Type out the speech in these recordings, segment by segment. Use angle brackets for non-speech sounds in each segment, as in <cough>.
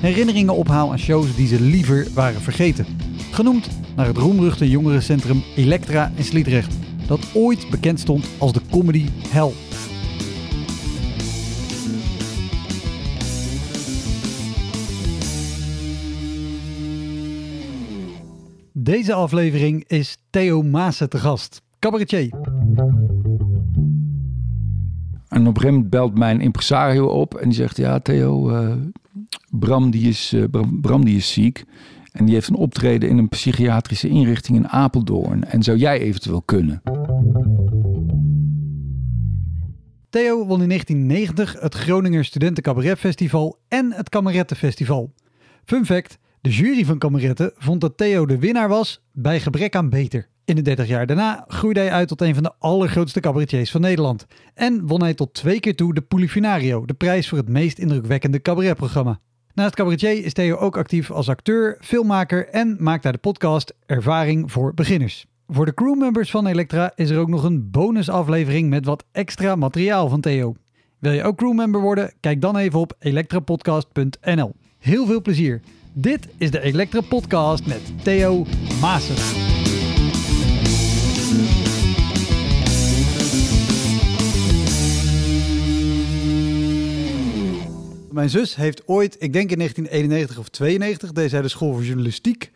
herinneringen ophaal aan shows die ze liever waren vergeten. Genoemd naar het roemruchte jongerencentrum Elektra in Sliedrecht, dat ooit bekend stond als de comedy hell. Deze aflevering is Theo Maassen te gast, cabaretier. En op een gegeven moment belt mijn impresario op en die zegt: Ja, Theo, eh, Bram, die is, eh, Bram, die is ziek. En die heeft een optreden in een psychiatrische inrichting in Apeldoorn. En zou jij eventueel kunnen? Theo won in 1990 het Groninger Studenten Cabaret Festival en het Kamerettenfestival. Fun fact, de jury van Kameretten vond dat Theo de winnaar was bij gebrek aan beter. In de 30 jaar daarna groeide hij uit tot een van de allergrootste cabaretiers van Nederland. En won hij tot twee keer toe de Polifinario, de prijs voor het meest indrukwekkende cabaretprogramma. Naast cabaretier is Theo ook actief als acteur, filmmaker en maakt hij de podcast Ervaring voor Beginners. Voor de crewmembers van Elektra is er ook nog een bonusaflevering met wat extra materiaal van Theo. Wil je ook crewmember worden? Kijk dan even op elektrapodcast.nl. Heel veel plezier. Dit is de Elektra Podcast met Theo Maassen. Mijn zus heeft ooit, ik denk in 1991 of 92, deed zij de school voor journalistiek.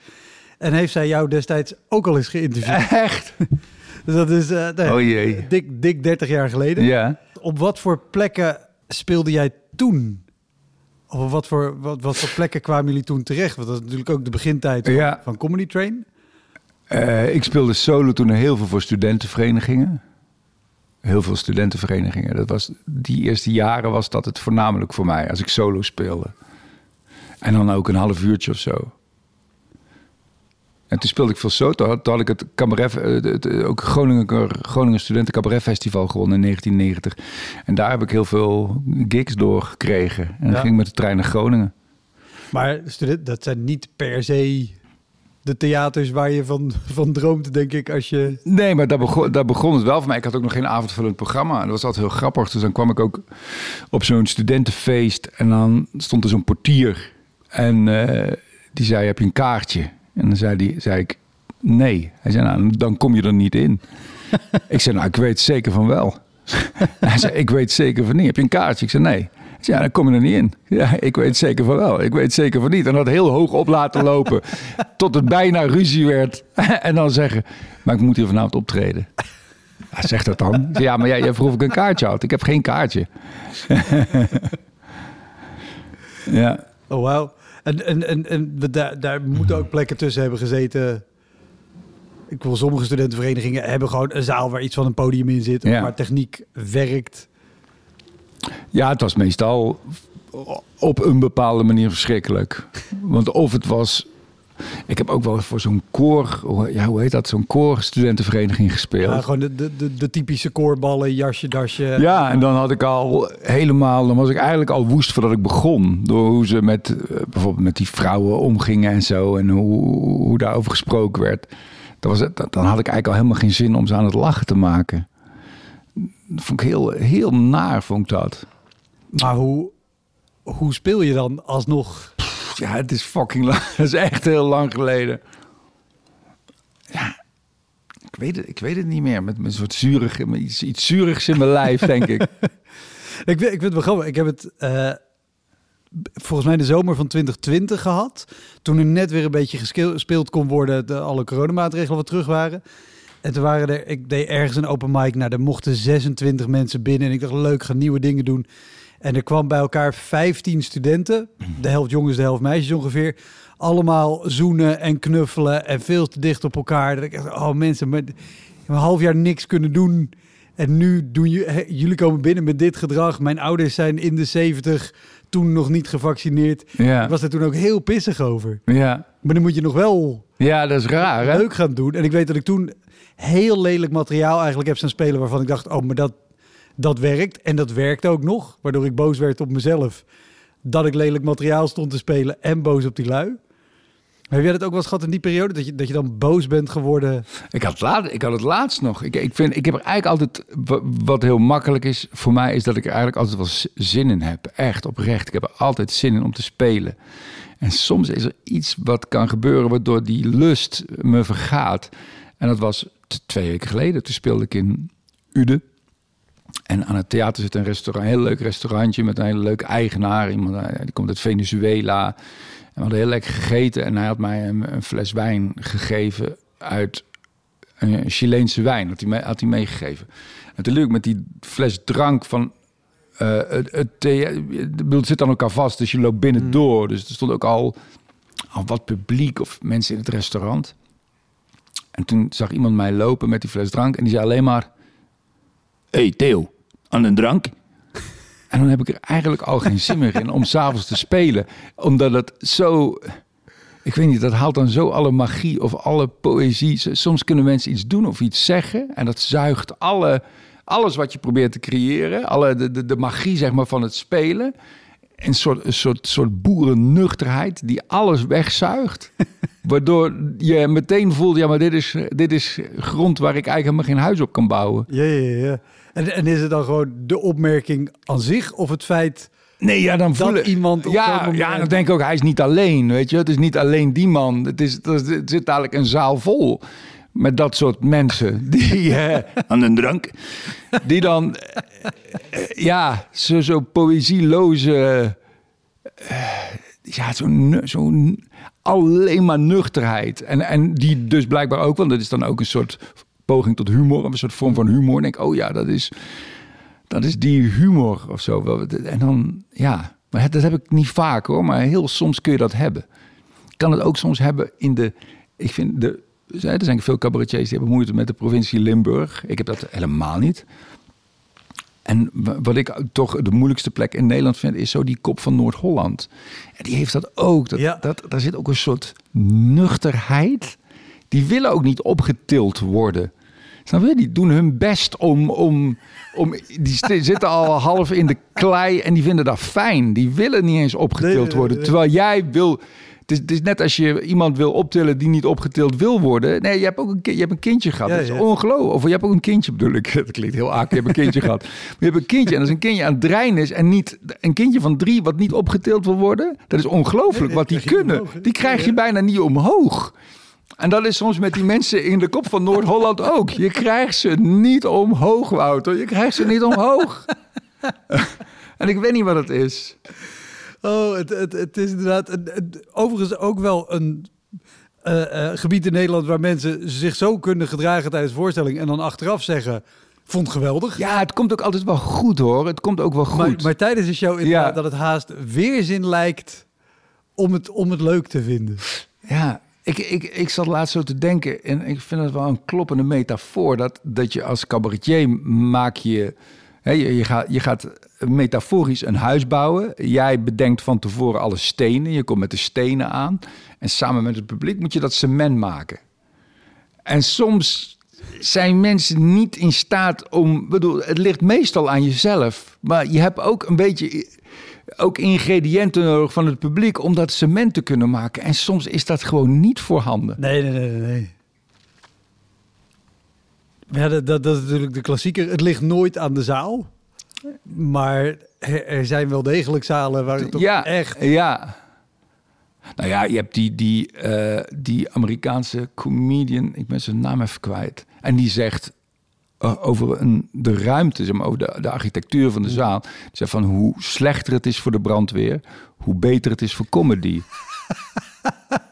En heeft zij jou destijds ook al eens geïnterviewd. <laughs> Echt? <laughs> Dus dat is eh, nee, Oh jee. dik, dik 30 jaar geleden. Ja. Op wat voor plekken speelde jij toen? Of op wat voor, wat, wat voor plekken kwamen jullie toen terecht? Want dat is natuurlijk ook de begintijd van, Ja. van Comedy Train. Eh, ik speelde solo toen heel veel voor studentenverenigingen. Heel veel studentenverenigingen. Dat was, die eerste jaren was dat het voornamelijk voor mij, als ik solo speelde. En dan ook een half uurtje of zo. En toen speelde ik veel solo. Toen had, ik het cabaret, eh, het, ook Groningen, Groningen Studenten Cabaret Festival gewonnen in 1990. En daar heb ik heel veel gigs door gekregen. En dan ging ik met de trein naar Groningen. Maar dat zijn niet per se de theaters waar je van, van droomt, denk ik, als je... Nee, maar daar begon, daar begon het wel voor mij. Ik had ook nog geen avondvullend programma. En dat was altijd heel grappig. Dus dan kwam ik ook op zo'n studentenfeest. En dan stond er zo'n portier. En eh, die zei, heb je een kaartje? En dan zei, die, zei ik, nee. Hij zei, nou, dan kom je er niet in. <laughs> ik zei, nou, ik weet zeker van wel. <laughs> Hij zei, ik weet zeker van niet. Heb je een kaartje? Ik zei, nee. Zei, ja, dan kom je er niet in. Ja, ik weet zeker van wel. Ik weet zeker van niet. En dat heel hoog op laten <laughs> lopen. tot het bijna ruzie werd. <laughs> en dan zeggen, maar ik moet hier vanavond optreden. Ja, zeg dat dan. Ja, maar jij, jij vroeg of ik een kaartje had. Ik heb geen kaartje. <laughs> ja. Oh, wauw. En, en, en, en daar, daar moeten ook plekken tussen hebben gezeten. Ik wil sommige studentenverenigingen hebben gewoon een zaal waar iets van een podium in zit. Ja. Waar techniek werkt. Ja, het was meestal op een bepaalde manier verschrikkelijk. Want of het was... Ik heb ook wel voor zo'n koor... Ja, hoe heet dat? Zo'n koorstudentenvereniging gespeeld. Ja, gewoon de, de, de, typische koorballen, jasje, dasje. Ja, en dan had ik al helemaal, dan was ik eigenlijk al woest voordat ik begon. Door hoe ze met eh, bijvoorbeeld met die vrouwen omgingen en zo. En hoe, hoe daarover gesproken werd. Dat was, het- dan had ik eigenlijk al helemaal geen zin om ze aan het lachen te maken. Vond ik heel, heel naar, vond ik dat. Maar hoe, hoe speel je dan alsnog? Ja, het is fucking lang. <laughs> Dat is echt heel lang geleden. Ja, ik weet het, ik weet het niet meer. Met, met een soort zurig, met iets, iets zuurigs in mijn lijf, denk ik. <laughs> Ik, vind- ik vind het wel grappig. Ik heb het... eh, volgens mij de zomer van 2020 gehad. Toen er net weer een beetje gespeeld kon worden, de alle coronamaatregelen wat terug waren. En toen waren er, ik deed ergens een open mic, nou, er mochten 26 mensen binnen. En ik dacht, leuk, ga nieuwe dingen doen. En er kwam bij elkaar 15 studenten, de helft jongens, de helft meisjes ongeveer. Allemaal zoenen en knuffelen en veel te dicht op elkaar. Dat ik echt, oh mensen, maar een half jaar niks kunnen doen. En nu doen je, jullie komen binnen met dit gedrag. Mijn ouders zijn in de 70, toen nog niet gevaccineerd. Ja. Ik was er toen ook heel pissig over. Ja. Maar dan moet je nog wel Ja, dat is raar, hè? leuk gaan doen. En ik weet dat ik toen heel lelijk materiaal eigenlijk heb staan spelen... waarvan ik dacht, oh, maar dat, dat werkt. En dat werkte ook nog, waardoor ik boos werd op mezelf... dat ik lelijk materiaal stond te spelen en boos op die lui. Heb jij dat ook wel eens gehad in die periode? Dat je, dat je dan boos bent geworden? Ik had, laat, ik had het laatst nog. Ik, ik, vind, ik heb er eigenlijk altijd... wa- Wat heel makkelijk is voor mij... is dat ik er eigenlijk altijd wel zin in heb. Echt, oprecht. Ik heb er altijd zin in om te spelen. En soms is er iets wat kan gebeuren... waardoor die lust me vergaat. En dat was twee weken geleden. Toen speelde ik in Uden. En aan het theater zit een restaurant, een heel leuk restaurantje met een hele leuke eigenaar. Iemand eh, die komt uit Venezuela. En we hadden heel lekker gegeten. En hij had mij een, een fles wijn gegeven uit een Chileense wijn. Had hij, mee, had hij meegegeven. En toen liep ik met die fles drank van... eh, het, het, ik bedoel, het zit aan elkaar vast, dus je loopt binnen door. Dus er stond ook al, al wat publiek of mensen in het restaurant. En toen zag iemand mij lopen met die fles drank en die zei alleen maar... hey Theo, aan een drank? En dan heb ik er eigenlijk al geen zin meer in om s'avonds te spelen. Omdat het zo... Ik weet niet, dat haalt dan zo alle magie of alle poëzie. Soms kunnen mensen iets doen of iets zeggen. En dat zuigt alle, alles wat je probeert te creëren. Alle, de, de, de magie zeg maar, van het spelen. Een soort, een soort, soort boerennuchterheid die alles wegzuigt. <laughs> Waardoor je meteen voelt, ja, maar dit is, dit is grond waar ik eigenlijk helemaal geen huis op kan bouwen. Ja, ja, ja. En, en is het dan gewoon de opmerking aan zich of het feit... Nee, ja, dan voel ik- iemand op Ja, moment- ja, dan denk ik ook, hij is niet alleen, weet je. Het is niet alleen die man. Het, is, het zit dadelijk een zaal vol met dat soort mensen. Die <laughs> eh, aan een drank. Die dan, eh, eh, ja, zo, zo poëzieloze... eh, ja, zo'n zo alleen maar nuchterheid. En, en die dus blijkbaar ook, want dat is dan ook een soort poging tot humor. Een soort vorm van humor. En denk oh ja, dat is dat is die humor of zo. En dan, ja, maar dat heb ik niet vaak hoor, maar heel soms kun je dat hebben. Ik kan het ook soms hebben in de, ik vind de, er zijn veel cabaretiers die hebben moeite met de provincie Limburg. Ik heb dat helemaal niet. En wa- wat ik toch de moeilijkste plek in Nederland vind, is zo die kop van Noord-Holland. En die heeft dat ook. Dat, Ja. dat, daar zit ook een soort nuchterheid. Die willen ook niet opgetild worden. Snap je? Die doen hun best om. om, om die zitten al half in de klei en die vinden dat fijn. Die willen niet eens opgetild worden. Terwijl jij wil. Het is, het is net als je iemand wil optillen die niet opgetild wil worden. Nee, je hebt ook een, je hebt een kindje gehad. Ja, dat is ja. ongelooflijk. Of je hebt ook een kindje, bedoel ik. <laughs> Dat klinkt heel akelig. Je hebt een kindje gehad. Maar je hebt een kindje en als een kindje aan het dreinen is... en niet een kindje van drie wat niet opgetild wil worden... dat is ongelooflijk Nee, wat die kunnen. die krijg je bijna niet omhoog. En dat is soms met die mensen in de kop van Noord-Holland ook. Je krijgt ze niet omhoog, Wouter. Je krijgt ze niet omhoog. <laughs> en ik weet niet wat het is. Oh, het, het, het is inderdaad... een- overigens ook wel een eh, eh, gebied in Nederland... waar mensen zich zo kunnen gedragen tijdens de voorstelling... en dan achteraf zeggen, vond geweldig. Ja, het komt ook altijd wel goed, hoor. Het komt ook wel goed. maar, maar tijdens de show inderdaad Ja. dat het haast weerzin lijkt... om het, om het leuk te vinden. Ja, ik, ik, ik zat laatst zo te denken en ik vind het wel een kloppende metafoor dat, dat je als cabaretier maak je, hè, je, je, gaat, je gaat metaforisch een huis bouwen. Jij bedenkt van tevoren alle stenen, je komt met de stenen aan en samen met het publiek moet je dat cement maken. En soms zijn mensen niet in staat om. Bedoel, het ligt meestal aan jezelf. Maar je hebt ook een beetje. Ook ingrediënten nodig van het publiek om dat cement te kunnen maken. En soms is dat gewoon niet voorhanden. Nee, nee, nee, nee. Ja, dat, dat, dat is natuurlijk de klassieker. Het ligt nooit aan de zaal. Maar er, zijn wel degelijk zalen waar het toch ja, echt... Ja. Nou ja, je hebt die, die, eh, die Amerikaanse comedian, ik ben zijn naam even kwijt. En die zegt over een, de ruimte, zeg maar, over de, de architectuur van de zaal. Zegt van hoe slechter het is voor de brandweer, hoe beter het is voor comedy.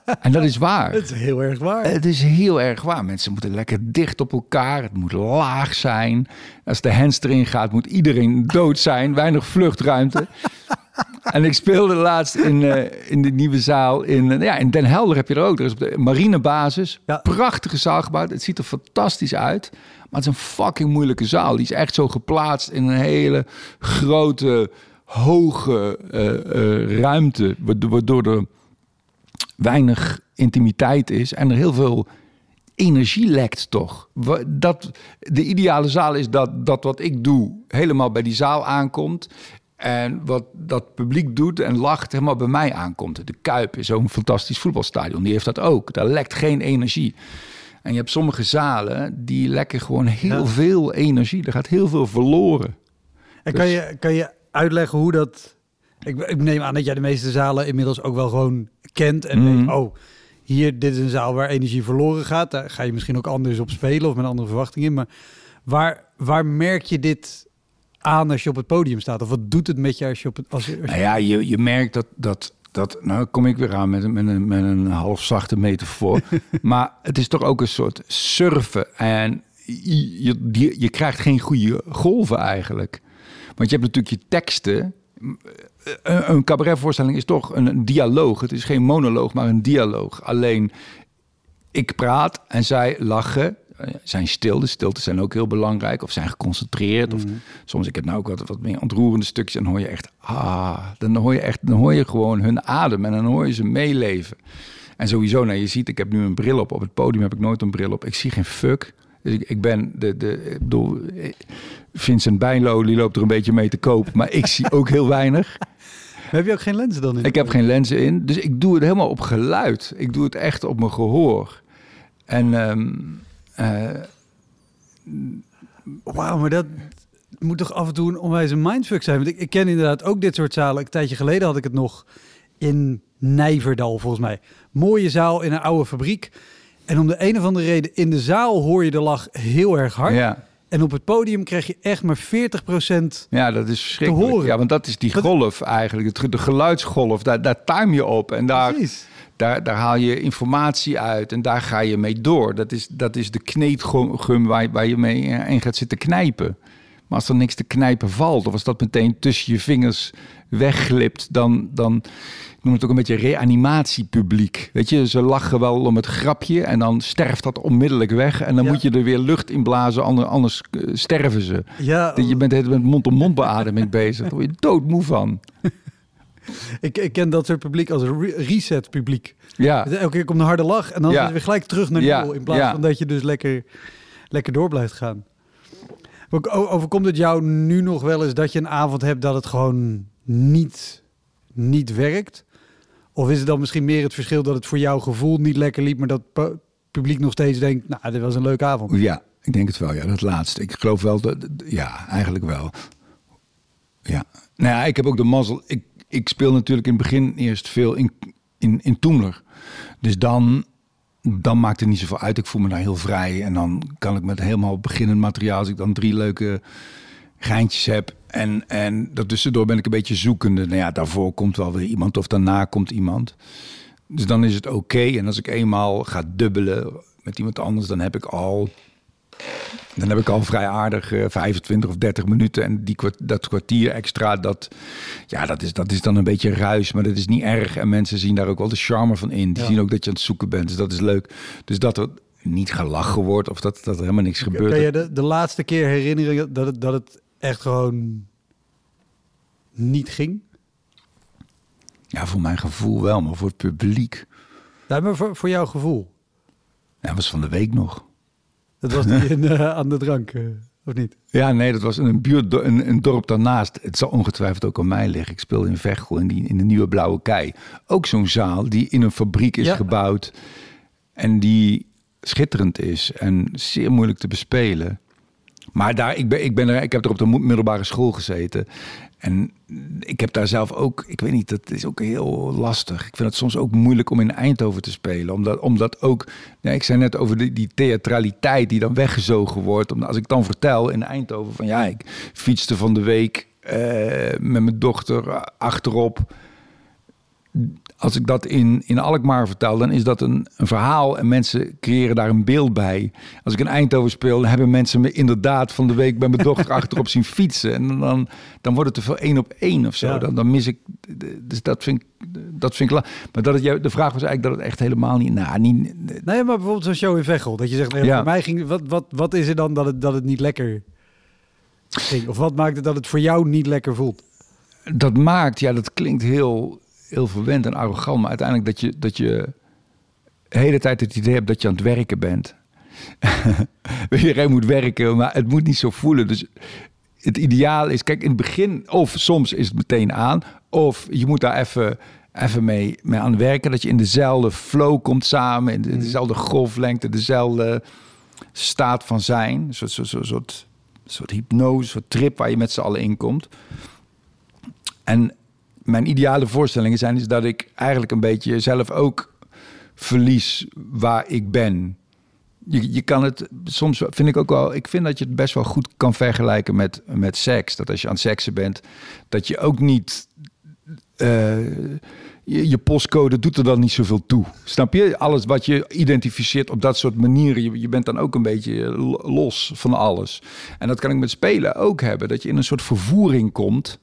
<laughs> en dat is waar. Het is heel erg waar. Het is heel erg waar. Mensen moeten lekker dicht op elkaar. Het moet laag zijn. Als de hens erin gaat, moet iedereen dood zijn. Weinig vluchtruimte. <laughs> en ik speelde laatst in, uh, in de nieuwe zaal in, uh, ja, in Den Helder heb je er ook. Er is op de marinebasis. Ja. Prachtige zaal gebouwd. Het ziet er fantastisch uit. Maar het is een fucking moeilijke zaal. Die is echt zo geplaatst in een hele grote, hoge uh, ruimte. Waardoor er weinig intimiteit is en er heel veel energie lekt toch. Dat, de ideale zaal is dat, dat wat ik doe helemaal bij die zaal aankomt. En wat dat publiek doet en lacht helemaal bij mij aankomt. De Kuip is zo'n fantastisch voetbalstadion. Die heeft dat ook. Daar lekt geen energie. En je hebt sommige zalen die lekken gewoon heel Ja. veel energie. Er gaat heel veel verloren. En kan Dus- je, kan je uitleggen hoe dat... Ik, ik neem aan dat jij de meeste zalen inmiddels ook wel gewoon kent. En Mhm. weet, oh, hier, dit is een zaal waar energie verloren gaat. Daar ga je misschien ook anders op spelen of met andere verwachtingen. in. Maar waar, waar merk je dit aan als je op het podium staat? Of wat doet het met je als je op het... Als je, als je- Nou ja, je, je merkt dat, dat, dat... Nou kom ik weer aan met, een- met, een, met een half zachte metafoor. <laughs> maar het is toch ook een soort surfen. En je, je, krijgt geen goede golven eigenlijk. Want je hebt natuurlijk je teksten. Een, een cabaretvoorstelling is toch een dialoog. Het is geen monoloog, maar een dialoog. Alleen ik praat en zij lachen. Eh, Zijn stil, de stiltes zijn ook heel belangrijk. Of zijn geconcentreerd. Of soms, ik heb nou ook wat, wat meer ontroerende stukjes. En dan hoor je echt, ah, dan hoor je echt, dan hoor je gewoon hun adem. En dan hoor je ze meeleven. En sowieso, nou, je ziet, ik heb nu een bril op. Op het podium heb ik nooit een bril op. Ik zie geen fuck. Dus ik, ik ben de, de, ik bedoel, eh, Vincent Bijlo, die loopt er een beetje mee te koop. <laughs> Maar ik zie ook heel weinig. Heb je ook geen lenzen dan in? Ik heb geen lenzen in, dus ik doe het helemaal op geluid. Ik doe het echt op mijn gehoor. En ehm, eh, Wauw, maar dat moet toch af en toe een onwijze mindfuck zijn. Want ik, ik ken inderdaad ook dit soort zalen. Een tijdje geleden had ik het nog in Nijverdal, volgens mij. Mooie zaal in een oude fabriek. En om de een of andere reden, in de zaal hoor je de lach heel erg hard. ja, En op het podium krijg je echt maar 40%. ja, dat is verschrikkelijk. horen. Ja, want dat is die golf eigenlijk, het, de geluidsgolf. Daar, daar time je op en daar, Precies. Daar, daar haal je informatie uit en daar ga je mee door. Dat is, dat is de kneedgum waar, waar je mee in gaat zitten knijpen. Maar als er niks te knijpen valt, of als dat meteen tussen je vingers wegglipt, dan, dan ik noem het ook een beetje reanimatiepubliek. Weet je, ze lachen wel om het grapje en dan sterft dat onmiddellijk weg. En dan Ja. moet je er weer lucht in blazen, ander- anders eh, sterven ze. Ja, Je bent met mond-op-mond beademing bezig. Daar word je doodmoe van. <laughs> <laughs> ik, ik ken dat soort publiek als re- reset publiek. Ja, Elke keer komt een harde lach en dan Ja. is weer gelijk terug naar nul. In plaats van dat je dus lekker, lekker door blijft gaan. Overkomt het jou nu nog wel eens dat je een avond hebt dat het gewoon niet, niet werkt? Of is het dan misschien meer het verschil dat het voor jouw gevoel niet lekker liep, maar dat het publiek nog steeds denkt, nou, dit was een leuke avond. Ja, ik denk het wel. Ja, dat laatste. Ik geloof wel dat. Ja, eigenlijk wel. Ja. Nou ja, ik heb ook de mazzel. Ik, ik speel natuurlijk in het begin eerst veel in, in, in Toemler. Dus dan, dan maakt het niet zoveel uit. Ik voel me daar heel vrij. En dan kan ik met helemaal beginnend materiaal. Als ik dan drie leuke geintjes heb. En, en daartussendoor ben ik een beetje zoekende. Nou ja, daarvoor komt wel weer iemand. Of daarna komt iemand. Dus dan is het oké. En als ik eenmaal ga dubbelen met iemand anders, dan heb ik al dan heb ik al vrij aardig eh, 25 of 30 minuten. En die, dat kwartier extra, dat, ja, dat, is, dat is dan een beetje ruis. Maar dat is niet erg. En mensen zien daar ook wel de charme van in. Die Ja. zien ook dat je aan het zoeken bent. Dus dat is leuk. Dus dat er niet gelachen wordt of dat, dat er helemaal niks gebeurt. Kan je de, de laatste keer herinneren dat het, dat het echt gewoon niet ging? Ja, voor mijn gevoel wel, maar voor het publiek. Ja, maar voor, voor jouw gevoel. Ja, dat was van de week nog. Dat was die in, eh, aan de drank, eh, of niet? Ja, nee, dat was een, buurt, een, een dorp daarnaast. Het zal ongetwijfeld ook aan mij liggen. Ik speelde in Veghel in, die, in de Nieuwe Blauwe Kei. Ook zo'n zaal die in een fabriek is Ja. gebouwd. En die schitterend is en zeer moeilijk te bespelen. Maar daar, ik, ben, ik, ben er, ik heb er op de middelbare school gezeten. En ik heb daar zelf ook, ik weet niet, dat is ook heel lastig. Ik vind het soms ook moeilijk om in Eindhoven te spelen. Omdat, omdat ook, ja, ik zei net over die, die theatraliteit die dan weggezogen wordt. Omdat als ik dan vertel in Eindhoven van ja, ik fietste van de week eh, met mijn dochter achterop als ik dat in, in Alkmaar vertel, dan is dat een, een verhaal en mensen creëren daar een beeld bij. Als ik in Eindhoven speel, dan hebben mensen me inderdaad van de week bij mijn dochter <laughs> achterop zien fietsen. En dan, dan wordt het te veel één op één of zo. Ja. Dan, dan mis ik, dus dat vind ik, dat vind ik la- Maar dat het, de vraag was eigenlijk dat het echt helemaal niet, nou, niet, Nee, maar bijvoorbeeld zo'n show in Veghel. Dat je zegt, nee, Ja. voor mij ging... Wat, wat, wat is er dan dat het, dat het niet lekker ging? Of wat maakt het dat het voor jou niet lekker voelt? dat maakt, ja, dat klinkt heel, heel verwend en arrogant, maar uiteindelijk dat je, dat je de hele tijd het idee hebt dat je aan het werken bent. <laughs> Iedereen moet werken, maar het moet niet zo voelen. Dus het ideaal is, kijk, in het begin, of soms is het meteen aan, of je moet daar even, even mee, mee aan werken, dat je in dezelfde flow komt samen, in de- dezelfde golflengte, dezelfde staat van zijn, een soort, soort, soort, soort, soort hypnose, soort trip waar je met z'n allen in komt. En mijn ideale voorstellingen zijn is dat ik eigenlijk een beetje zelf ook verlies waar ik ben. Je, je kan het soms vind ik ook wel. Ik vind dat je het best wel goed kan vergelijken met, met seks. Dat als je aan het seksen bent, dat je ook niet. eh, je, je postcode doet er dan niet zoveel toe. Snap je? Alles wat je identificeert op dat soort manieren. Je, je bent dan ook een beetje lo- los van alles. En dat kan ik met spelen ook hebben. Dat je in een soort vervoering komt.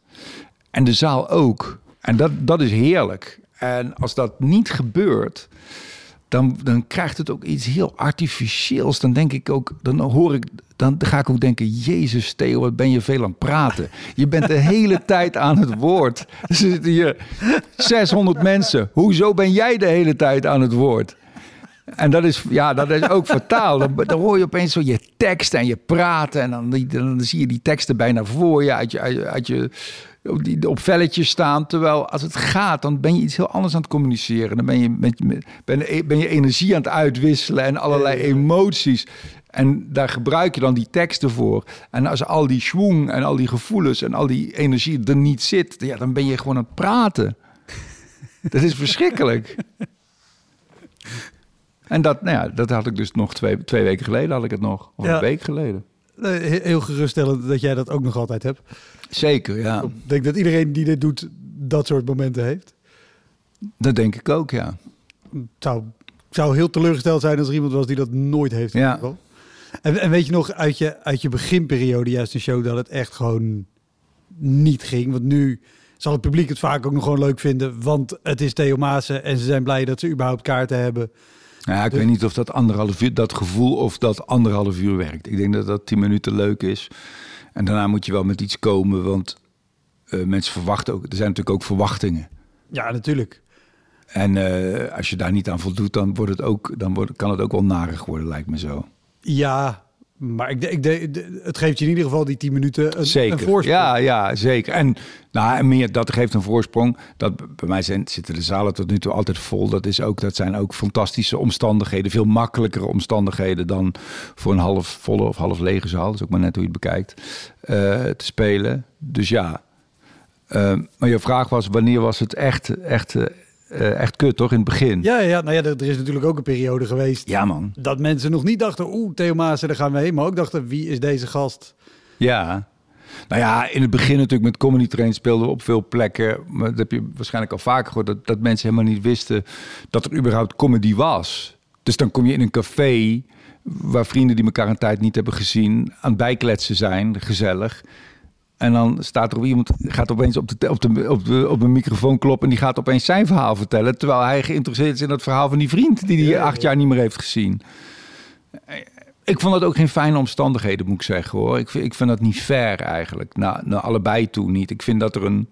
En de zaal ook. En dat, dat is heerlijk. En als dat niet gebeurt, dan, dan krijgt het ook iets heel artificieels. Dan denk ik ook, dan hoor ik, dan ga ik ook denken: Jezus, Theo, wat ben je veel aan het praten? Je bent de hele <laughs> tijd aan het woord. Er zitten hier 600 mensen. Hoezo ben jij de hele tijd aan het woord? En dat is, ja, dat is ook fataal. Dan, dan hoor je opeens zo je teksten en je praten. En dan, die- dan zie je die teksten bijna voor je uit je, uit, je- die, op velletjes staan. Terwijl als het gaat, dan ben je iets heel anders aan het communiceren. Dan ben je, met, met- ben, ben je energie aan het uitwisselen en allerlei emoties. En daar gebruik je dan die teksten voor. En als al die schwung en al die gevoelens en al die energie er niet zit, ja, dan ben je gewoon aan het praten. <laughs> Dat is verschrikkelijk. En dat, nou ja, dat had ik dus nog twee, twee weken geleden, had ik het nog. Of Ja. een week geleden. He- Heel geruststellend dat jij dat ook nog altijd hebt. Zeker, ja. Ik denk dat iedereen die dit doet, dat soort momenten heeft. Dat denk ik ook, ja. Het zou, ik zou heel teleurgesteld zijn als er iemand was die dat nooit heeft. Ja. En, en weet je nog uit je, uit je beginperiode, juist een show, dat het echt gewoon niet ging? Want nu zal het publiek het vaak ook nog gewoon leuk vinden, want het is Theo Maassen en ze zijn blij dat ze überhaupt kaarten hebben. Ja, ik Dus- weet niet of dat anderhalf uur, dat gevoel of dat anderhalf uur werkt. Ik denk dat dat tien minuten leuk is. En daarna moet je wel met iets komen, want eh, mensen verwachten ook. Er zijn natuurlijk ook verwachtingen. Ja, natuurlijk. En eh, als je daar niet aan voldoet, dan, wordt het ook, dan wordt, kan het ook wel narig worden, lijkt me zo. Ja, maar ik, ik, de- het geeft je in ieder geval die 10 minuten een, een Zeker. voorsprong. Ja, ja, zeker. En, nou, meer, dat geeft een voorsprong. Dat, bij mij zijn, zitten de zalen tot nu toe altijd vol. Dat, is ook, dat zijn ook fantastische omstandigheden. Veel makkelijkere omstandigheden dan voor een half volle of half lege zaal. Dat is ook maar net hoe je het bekijkt. eh, te spelen. Dus ja. Eh, maar je vraag was, wanneer was het echt, echt, eh, echt kut, toch? In het begin. Ja, ja, nou ja, er, er is natuurlijk ook een periode geweest Ja, man. dat mensen nog niet dachten, oeh, Theo Maassen, daar gaan we heen. Maar ook dachten, wie is deze gast? Ja. Nou ja, in het begin natuurlijk met Comedy Train speelden we op veel plekken. Maar dat heb je waarschijnlijk al vaker gehoord. Dat, dat mensen helemaal niet wisten dat er überhaupt comedy was. Dus dan kom je in een café waar vrienden die elkaar een tijd niet hebben gezien... aan het bijkletsen zijn, gezellig. En dan staat er iemand, gaat opeens op de, op, de, op, de, op een microfoon kloppen... en die gaat opeens zijn verhaal vertellen... terwijl hij geïnteresseerd is in het verhaal van die vriend... die hij acht jaar niet meer heeft gezien. Ik vond dat ook geen fijne omstandigheden, moet ik zeggen hoor. Ik vind, ik vind dat niet fair eigenlijk. Nou, naar allebei toe niet. Ik vind dat er een.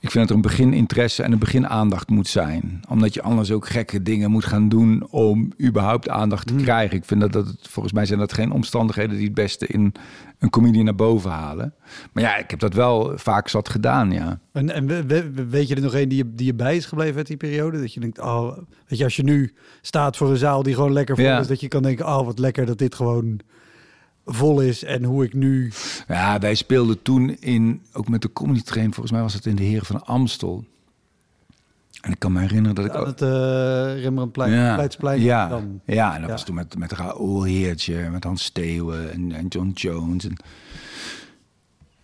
Ik vind dat er een begininteresse en een beginaandacht moet zijn. Omdat je anders ook gekke dingen moet gaan doen om überhaupt aandacht te krijgen. Ik vind dat, dat het, volgens mij zijn dat geen omstandigheden die het beste in een comedie naar boven halen. Maar ja, ik heb dat wel vaak zat gedaan, ja. En, en we- we- weet je er nog een die je, die je bij is gebleven uit die periode? Dat je denkt, oh, weet je, als je nu staat voor een zaal die gewoon lekker vol Ja. is, dat je kan denken, oh, wat lekker dat dit gewoon vol is. En hoe ik nu... Ja, wij speelden toen in, ook met de comedy train, volgens mij was het in de Heren van Amstel. En ik kan me herinneren dat ik aan het uh, Rembrandtplein, Leidsplein, Ja, dan. ja en dat Ja. was toen met, met Raoul Heertje, met Hans Steeuwen en, en John Jones. En,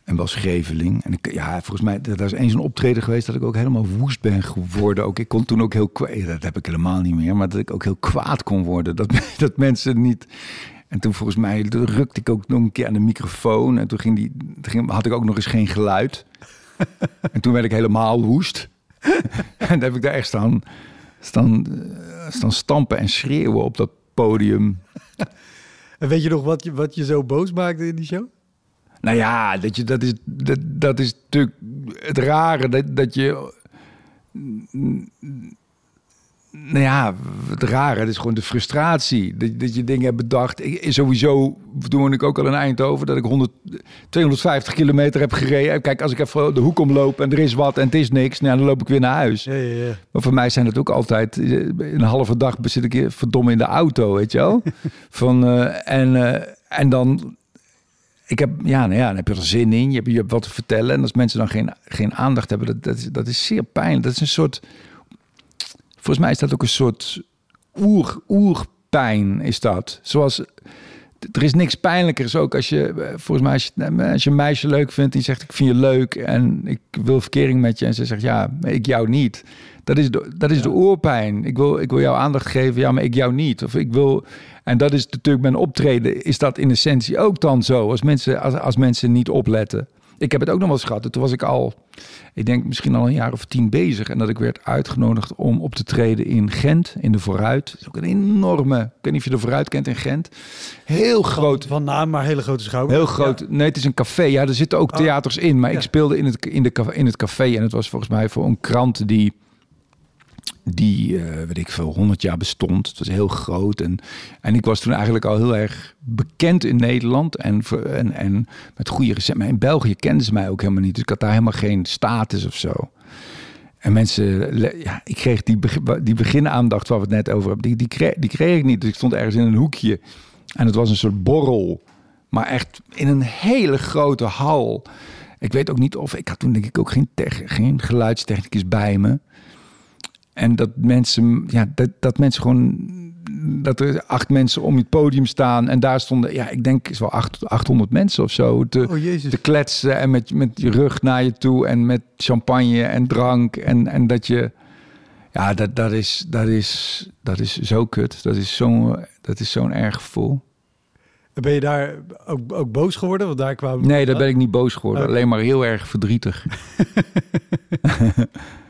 En wel Scheveling. En ik, ja, volgens mij, dat is eens een optreden geweest dat ik ook helemaal woest ben geworden. Ook, ik kon toen ook heel kwaad, dat heb ik helemaal niet meer, maar dat ik ook heel kwaad kon worden. Dat, <laughs> dat mensen niet... En toen volgens mij rukte ik ook nog een keer aan de microfoon. En toen ging die, toen ging, had ik ook nog eens geen geluid. en toen werd ik helemaal woest. <laughs> en dan heb ik daar echt staan, staan, eh, staan stampen en schreeuwen op dat podium. En weet je nog wat je, wat je zo boos maakte in die show? Nou ja, dat, je, dat, is, dat, dat is natuurlijk het rare. Dat, dat je. Nou ja, het rare, het is gewoon de frustratie. Dat, dat je dingen hebt bedacht. Ik, sowieso toen ik ook al een eind over dat ik 100, 250 kilometer heb gereden. Kijk, als ik even de hoek omloop en er is wat en het is niks, nou, dan loop ik weer naar huis. Ja, ja, ja. Maar voor mij zijn het ook altijd een halve dag zit ik verdomme in de auto, weet je wel? <laughs> Van, uh, en, uh, en dan ik heb, ja, nou ja, dan heb je er zin in. Je hebt, je hebt wat te vertellen. En als mensen dan geen, geen aandacht hebben, dat, dat, is, dat is zeer pijnlijk. Dat is een soort. Volgens mij is dat ook een soort oer, oerpijn, is dat. Zoals. Er is niks pijnlijkers ook als je, volgens mij, als je, als je een meisje leuk vindt, die zegt: Ik vind je leuk en ik wil verkering met je. En ze zegt: Ja, ik jou niet. Dat is de, dat is ja. de oorpijn. Ik wil, ik wil jou aandacht geven, ja, maar ik jou niet. Of ik wil. En dat is natuurlijk mijn optreden. Is dat in essentie ook dan zo? Als mensen, als, als mensen niet opletten. Ik heb het ook nog wel eens gehad. Toen was ik al, ik denk misschien al een jaar of tien bezig. En dat ik werd uitgenodigd om op te treden in Gent, in de Vooruit. Dat is ook een enorme, ik weet niet of je de Vooruit kent in Gent. Heel groot. Van naam, maar hele grote schouder. Heel groot. Ja. Nee, het is een café. Ja, er zitten ook theaters in. Maar ja. ik speelde in het, in, de, in het café. En het was volgens mij voor een krant die die, uh, weet ik veel, 100 jaar bestond. Het was heel groot. En, en ik was toen eigenlijk al heel erg bekend in Nederland. En, en, en met goede recept. Maar in België kenden ze mij ook helemaal niet. Dus ik had daar helemaal geen status of zo. En mensen, ja, ik kreeg die, die beginaandacht waar we het net over hebben, die, die, kreeg, die kreeg ik niet. Dus ik stond ergens in een hoekje. En het was een soort borrel. Maar echt in een hele grote hal. Ik weet ook niet of, ik had toen denk ik ook geen, geen geluidstechnicus bij me. En dat mensen, ja, dat, dat mensen gewoon, dat er acht mensen om het podium staan. En daar stonden, ja, ik denk zo acht, 800 mensen of zo. Te, oh, te kletsen en met, met je rug naar je toe. En met champagne en drank. En, en dat je, ja, dat, dat, is, dat, is, dat is zo kut. Dat is zo'n zo'n erg gevoel. Ben je daar ook, ook boos geworden? Want daar kwam... Nee, daar ben ik niet boos geworden. Okay. Alleen maar heel erg verdrietig. <laughs>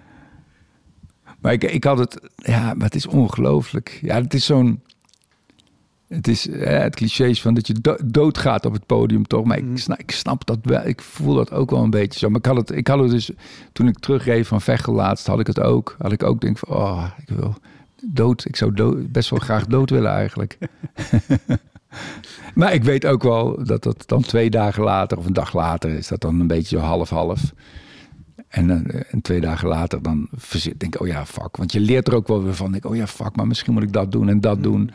Maar ik, ik had het, ja, maar het is ongelooflijk. Ja, het is zo'n, het is eh, het cliché van dat je do doodgaat op het podium, toch? Maar ik, snap, ik snap dat wel, ik voel dat ook wel een beetje zo. Maar ik had het, ik had het dus, toen ik terugreed van Veghel laatst, had ik het ook. Had ik ook denk van, oh, ik wil dood. Ik zou dood, best wel graag dood willen eigenlijk. <laughs> maar ik weet ook wel dat dat dan twee dagen later of een dag later is dat dan een beetje half-half. En, uh, en, twee dagen later dan denk ik, oh ja, fuck. Want je leert er ook wel weer van. Denk, oh ja, fuck, maar misschien moet ik dat doen en dat doen.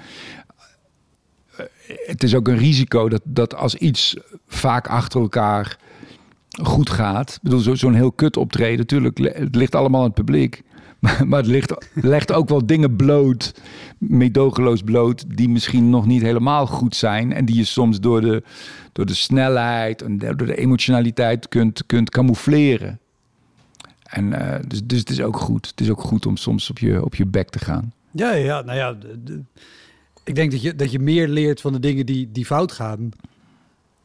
Uh, het is ook een risico dat, dat als iets vaak achter elkaar goed gaat. Ik bedoel, zo'n zo heel kut optreden, natuurlijk, het ligt allemaal aan het publiek. <laughs> Maar, maar het ligt, legt ook wel dingen bloot, medogeloos bloot, die misschien nog niet helemaal goed zijn. En die je soms door de, door de snelheid en door de emotionaliteit kunt, kunt camoufleren. En uh, dus, dus het is ook goed. Het is ook goed om soms op je, op je bek te gaan. Ja, ja, nou ja. De, de, ik denk dat je, dat je meer leert van de dingen die, die fout gaan.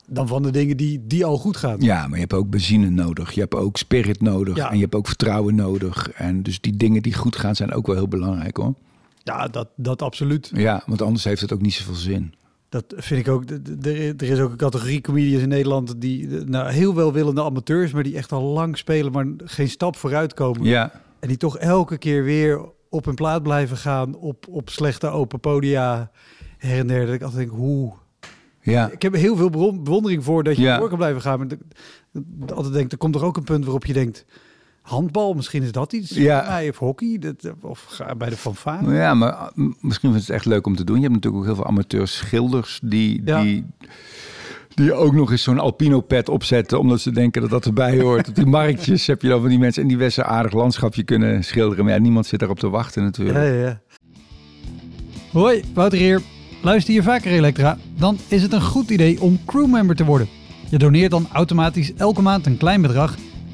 Dan van de dingen die, die al goed gaan. Ja, maar je hebt ook benzine nodig. Je hebt ook spirit nodig. Ja. En je hebt ook vertrouwen nodig. En dus die dingen die goed gaan zijn ook wel heel belangrijk hoor. Ja, dat, dat absoluut. Ja, want anders heeft het ook niet zoveel zin. Dat vind ik ook. Er is ook een categorie comedians in Nederland die nou, heel welwillende amateurs, maar die echt al lang spelen, maar geen stap vooruit komen. Ja. En die toch elke keer weer op hun plaat blijven gaan op, op slechte open podia her en der. Dat ik altijd denk, hoe. Ja. Ik heb heel veel bewondering voor dat je ja. door kan blijven gaan. Maar ik altijd denk, er komt er ook een punt waarop je denkt handbal, misschien is dat iets ja. mij, of hockey, dat, of bij de fanfare. Ja, maar misschien vind het echt leuk om te doen. Je hebt natuurlijk ook heel veel amateurs schilders die, ja. die, die ook nog eens zo'n alpino pet opzetten, omdat ze denken dat dat erbij hoort. <laughs> Op die marktjes heb je dan van die mensen en die best een aardig landschapje kunnen schilderen. Maar ja, niemand zit daarop te wachten natuurlijk. Ja, ja. Hoi, Wouter hier. Luister je vaker Elektra? Dan is het een goed idee om crewmember te worden. Je doneert dan automatisch elke maand een klein bedrag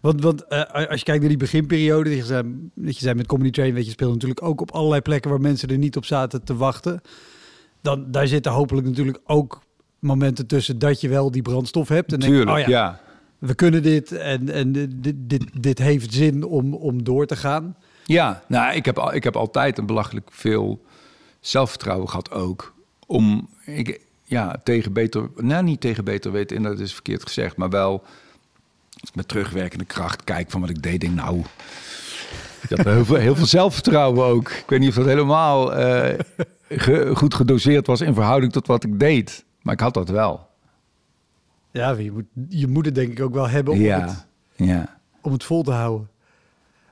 Want, want eh, als je kijkt naar die beginperiode, dat je, zei, dat je zei met Comedy Train, weet je, speelde natuurlijk ook op allerlei plekken waar mensen er niet op zaten te wachten. Dan, daar zitten hopelijk natuurlijk ook momenten tussen dat je wel die brandstof hebt. En Tuurlijk, denk, oh ja, ja. we kunnen dit en, en dit, dit, dit heeft zin om, om door te gaan. Ja, nou, ik heb, ik heb altijd een belachelijk veel zelfvertrouwen gehad ook. Om, ik, ja, tegen beter, nou niet tegen beter weten, en dat is verkeerd gezegd, maar wel met terugwerkende kracht kijk van wat ik deed, denk nou, ik had heel veel, heel veel zelfvertrouwen ook. Ik weet niet of dat helemaal eh, ge- goed gedoseerd was in verhouding tot wat ik deed, maar ik had dat wel. Ja, je moet, je moet het denk ik ook wel hebben om, ja, het, ja. om het vol te houden.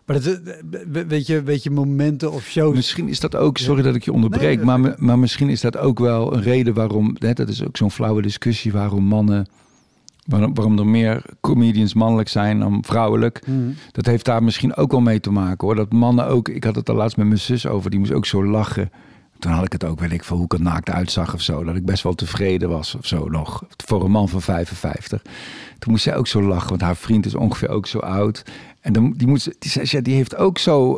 Maar dat, is- weet, je, weet je momenten of shows... Misschien is dat ook, sorry dat ik je onderbreek, Nee, maar, maar misschien is dat ook wel een reden waarom, hè, dat is ook zo'n flauwe discussie, waarom mannen, waarom, waarom er meer comedians mannelijk zijn dan vrouwelijk. Mhm. Dat heeft daar misschien ook wel mee te maken hoor. Dat mannen ook, ik had het al laatst met mijn zus over, die moest ook zo lachen. Toen had ik het ook, weet ik veel, hoe ik er naakt uitzag of zo. Dat ik best wel tevreden was of zo nog. Voor een man van 55. Toen moest zij ook zo lachen, want haar vriend is ongeveer ook zo oud. En dan, die, moest, die die heeft ook zo...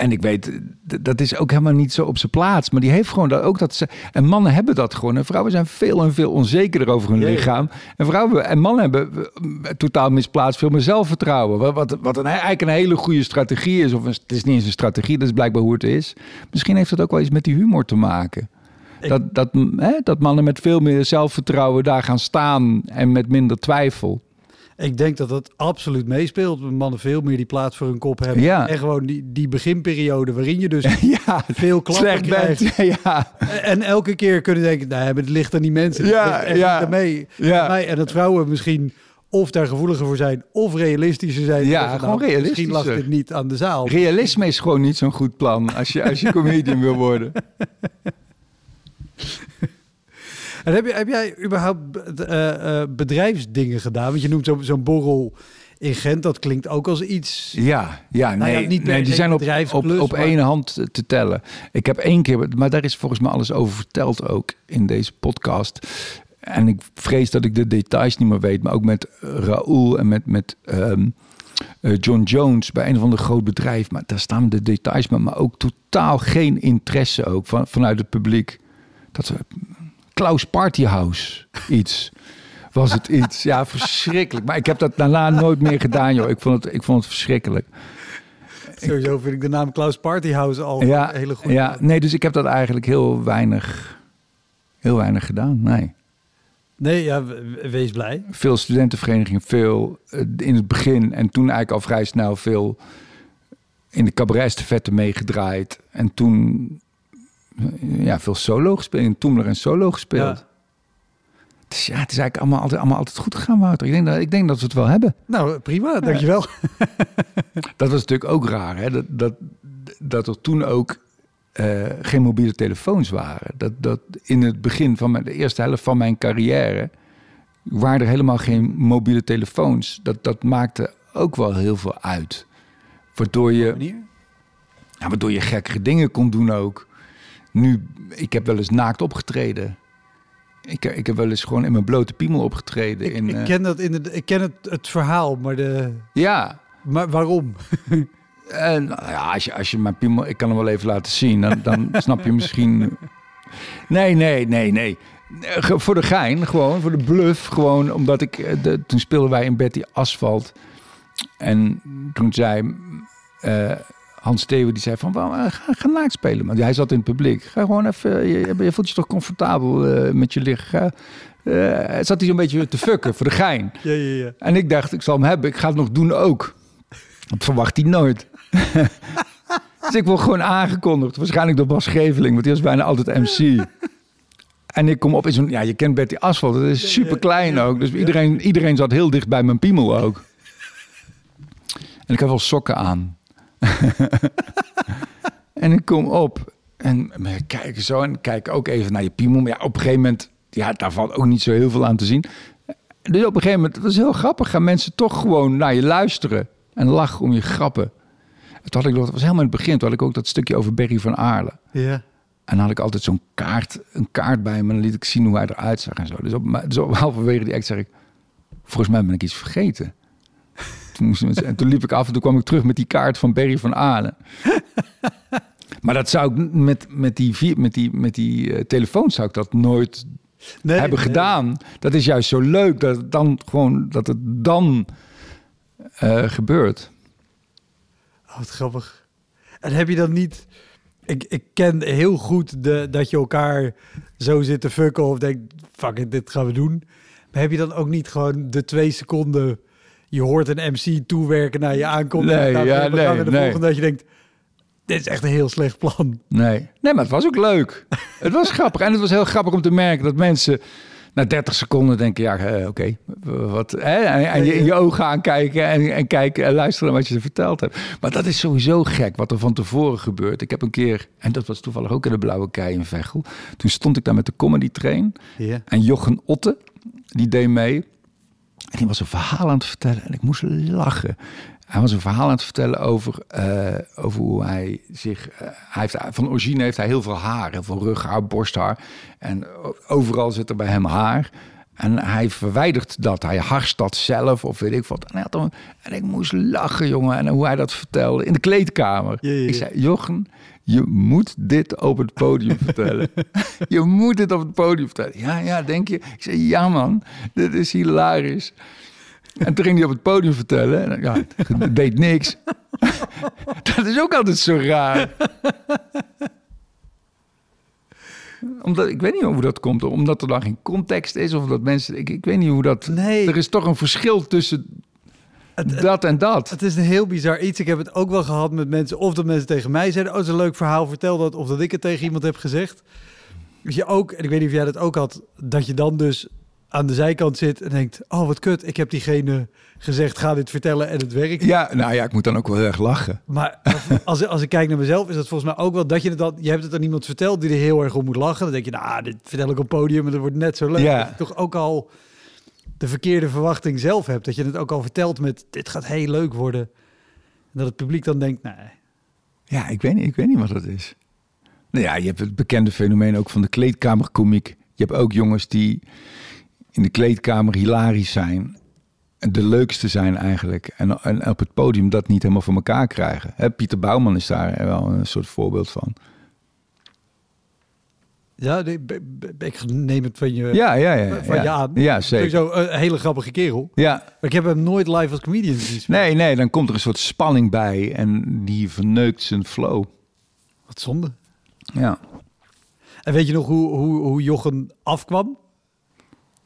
En ik weet, dat is ook helemaal niet zo op zijn plaats. Maar die heeft gewoon dat ook dat ze. En mannen hebben dat gewoon. En vrouwen zijn veel en veel onzekerder over hun lichaam. En vrouwen en mannen hebben totaal misplaatst veel meer zelfvertrouwen. Wat, wat, wat een, eigenlijk een hele goede strategie is. Of een, het is niet eens een strategie, dat is blijkbaar hoe het is. Misschien heeft het ook wel iets met die humor te maken. Ik- Dat, dat, hè, dat mannen met veel meer zelfvertrouwen daar gaan staan en met minder twijfel. Ik denk dat dat absoluut meespeelt. Mannen veel meer die plaats voor hun kop hebben. Ja. En gewoon die, die beginperiode waarin je dus <laughs> Ja, veel klappen krijgt. bent. <laughs> Ja, En elke keer kunnen denken, nee, maar het ligt aan die mensen. Ja, Het ja. mij. Ja. Mij. En dat vrouwen misschien of daar gevoeliger voor zijn, of realistischer zijn. Ja, gewoon Misschien realistischer. lag dit niet aan de zaal. realisme is gewoon niet zo'n goed plan als je, als je <laughs> comedian wil worden. En heb, je, heb jij überhaupt eh, eh, bedrijfsdingen gedaan? Want je noemt zo- zo'n borrel in Gent, dat klinkt ook als iets... Ja, ja, Nou ja, nee, niet nee die zijn op, op, op maar- één hand te- te tellen. Ik heb één keer, maar daar is volgens mij alles over verteld ook in deze podcast. En ik vrees dat ik de details niet meer weet, maar ook met Raoul en met, met ehm, eh, John Jones bij een of ander groot bedrijf. Maar daar staan de details, maar, maar ook totaal geen interesse ook van, vanuit het publiek. Dat we Klaus Partyhouse iets. Was het iets? Ja, verschrikkelijk. Maar ik heb dat daarna nooit meer gedaan, joh. Ik vond het, ik vond het verschrikkelijk. Sowieso vind ik de naam Klaus Partyhouse al Ja, een hele goede. ja, nee, dus ik heb dat eigenlijk heel weinig, heel weinig gedaan. Nee. Nee, ja, we- wees blij. Veel studentenverenigingen, veel eh, in het begin en toen eigenlijk al vrij snel veel in de cabaretstafette meegedraaid. En toen ja, veel solo gespeeld, in Toemler en solo gespeeld. Ja. Dus ja, het is eigenlijk allemaal altijd, allemaal altijd goed gegaan, Wouter. Ik denk, dat, ik denk dat we het wel hebben. Nou, prima, dankjewel. <laughs> <laughs> Dat was natuurlijk ook raar, hè? Dat, dat, dat er toen ook eh, geen mobiele telefoons waren. Dat, dat in het begin van mijn, de eerste helft van mijn carrière waren er helemaal geen mobiele telefoons. Dat, dat maakte ook wel heel veel uit. Waardoor je, ja, waardoor je gekkere dingen kon doen ook. Nu, ik heb wel eens naakt opgetreden. Ik, ik heb wel eens gewoon in mijn blote piemel opgetreden. Ik, in, ik eh, ken dat in de, ik ken het, het verhaal, maar de, ja, maar waarom? <laughs> En nou ja, als je, als je mijn piemel, ik kan hem wel even laten zien, dan, dan <laughs> snap je misschien. Nee, nee, nee, nee. Voor de gein, gewoon, voor de bluff. Gewoon omdat ik. eh, De, toen speelden wij in Betty Asphalt. En toen zei eh, Hans Theeuwen, die zei van, "Wel, eh, ga, ga naakt spelen. Maar hij zat in het publiek. Ga gewoon even, je, je voelt je toch comfortabel eh, met je lichaam. Eh, zat hij zo'n beetje te fucken voor de gein. <laughs> Ja, ja, ja. En ik dacht, ik zal hem hebben. Ik ga het nog doen ook. Dat verwacht hij nooit. <laughs> dus ik word gewoon aangekondigd. Waarschijnlijk door Bas Geveling, want die was bijna altijd MC. <laughs> En ik kom op in zo'n... Ja, je kent Betty Asphalt. Dat is super klein ook. Dus iedereen, iedereen zat heel dicht bij mijn piemel ook. En ik had wel sokken aan. <laughs> en ik kom op en we kijken zo en kijk ook even naar je piemel. Maar ja, op een gegeven moment, ja, daar valt ook niet zo heel veel aan te zien. Dus op een gegeven moment, dat was heel grappig, gaan mensen toch gewoon naar je luisteren en lachen om je grappen. Toen had ik dat was helemaal in het begin, toen had ik ook dat stukje over Berry van Aarle. Ja. En dan had ik altijd zo'n kaart, een kaart bij me. En dan liet ik zien hoe hij eruit zag en zo. Dus op, dus op <laughs> halverwege die act zeg ik... Volgens mij ben ik iets vergeten. Toen, en toen liep ik af en toen kwam ik terug met die kaart van Berry van Aalen. <laughs> maar dat zou ik met, met die, met die, met die eh, telefoon zou ik dat nooit Nee, hebben nee. gedaan. Dat is juist zo leuk dat het dan gewoon dat het dan eh, gebeurt. Oh, wat grappig. En heb je dan niet... Ik, ik ken heel goed de, dat je elkaar zo zit te fucken of denkt, fuck it, dit gaan we doen. Maar heb je dan ook niet gewoon de twee seconden... Je hoort een MC toewerken naar je aankomt. Nee, en dan ja, nee, de nee. volgende dat je denkt, dit is echt een heel slecht plan. Nee. nee, maar het was ook leuk. <laughs> het was grappig. En het was heel grappig om te merken dat mensen na 30 seconden denken: ja, eh, oké, wat. Hè? En, en je in je ogen aankijken en, en kijken en luisteren naar wat je ze verteld hebt. Maar dat is sowieso gek wat er van tevoren gebeurt. Ik heb een keer, en dat was toevallig ook in de Blauwe Kei in Veghel. Toen stond ik daar met de comedy train. En Jochen Otte, die deed mee. En die was een verhaal aan het vertellen en ik moest lachen. Hij was een verhaal aan het vertellen over, eh, over hoe hij zich... eh, hij heeft, van origine heeft hij heel veel haar. Heel veel rughaar, borsthaar. En overal zit er bij hem haar. En hij verwijdert dat. Hij harst dat zelf of weet ik wat. En, hij had dan, en ik moest lachen, jongen. En hoe hij dat vertelde in de kleedkamer. Ja, ja, ja. Ik zei, Jochen, je moet dit op het podium <laughs> vertellen. je moet dit op het podium vertellen. Ja, ja, denk je? Ik zei, ja man, dit is hilarisch. En toen ging hij op het podium vertellen. En, ja, het deed niks. <laughs> dat is ook altijd zo raar. Omdat, ik weet niet hoe dat komt. Omdat er dan geen context is. Of dat mensen... Ik, ik weet niet hoe dat... Nee. Er is toch een verschil tussen dat en dat. Het is een heel bizar iets. Ik heb het ook wel gehad met mensen. Of dat mensen tegen mij zeiden: Oh, het is een leuk verhaal, vertel dat. Of dat ik het tegen iemand heb gezegd. Dus je ook, en ik weet niet of jij dat ook had, dat je dan dus aan de zijkant zit en denkt: Oh, wat kut, ik heb diegene gezegd, ga dit vertellen en het werkt. Ja, nou ja, ik moet dan ook wel heel erg lachen. Maar als, als ik kijk naar mezelf, is dat volgens mij ook wel dat je het dan, je hebt het aan iemand verteld die er heel erg om moet lachen. Dan denk je, nou, dit vertel ik op podium en dat wordt net zo leuk. Ja. Dat toch ook al de verkeerde verwachting zelf hebt. Dat je het ook al vertelt met, dit gaat heel leuk worden. En dat het publiek dan denkt, nee. Ja, ik weet niet, ik weet niet wat dat is. Nou ja, je hebt het bekende fenomeen ook van de kleedkamerkomiek. Je hebt ook jongens die in de kleedkamer hilarisch zijn. De leukste zijn eigenlijk. En, en op het podium dat niet helemaal voor elkaar krijgen. Hè, Pieter Bouwman is daar wel een soort voorbeeld van. Ja, nee, ik neem het van je, Ja, ja, ja. van ja. je aan. Ja, zeker. Sowieso een hele grappige kerel. Ja, Maar ik heb hem nooit live als comedian gezien. nee, nee, dan komt er een soort spanning bij. En die verneukt zijn flow. Wat zonde. Ja. En weet je nog hoe, hoe, hoe Jochen afkwam?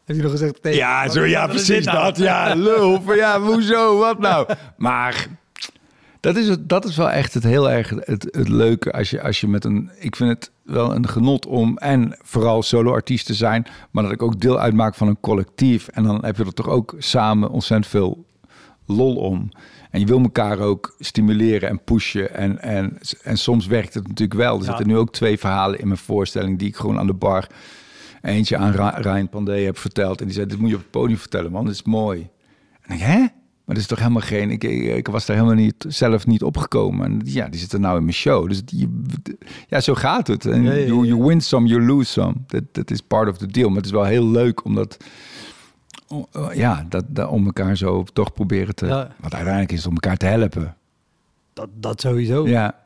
Heb je nog gezegd? nee, Ja, zo, ja, precies dat. Ja, lul. Van, ja, hoezo? Wat nou? <laughs> Maar dat is, het, dat is wel echt het heel erg het, het leuke als je, als je met een... Ik vind het wel een genot om en vooral solo-artiest te zijn... maar dat ik ook deel uitmaak van een collectief. En dan heb je er toch ook samen ontzettend veel lol om. En je wil elkaar ook stimuleren en pushen. En, en, en soms werkt het natuurlijk wel. Er Ja. zitten nu ook twee verhalen in mijn voorstelling... die ik gewoon aan de bar eentje aan Ryan Pandey heb verteld. En die zei, dit moet je op het podium vertellen, man. Dat is mooi. En ik, hè? Maar dat is toch helemaal geen... Ik, ik, was daar helemaal niet, zelf niet opgekomen. En ja, die zit er nou in mijn show. Dus die, ja, zo gaat het. En Ja, ja, ja. You, you win some, you lose some. Dat dat is part of the deal. Maar het is wel heel leuk omdat... Ja, dat, dat, om elkaar zo toch proberen te... Want uiteindelijk is het om elkaar te helpen. Dat, dat sowieso. Ja.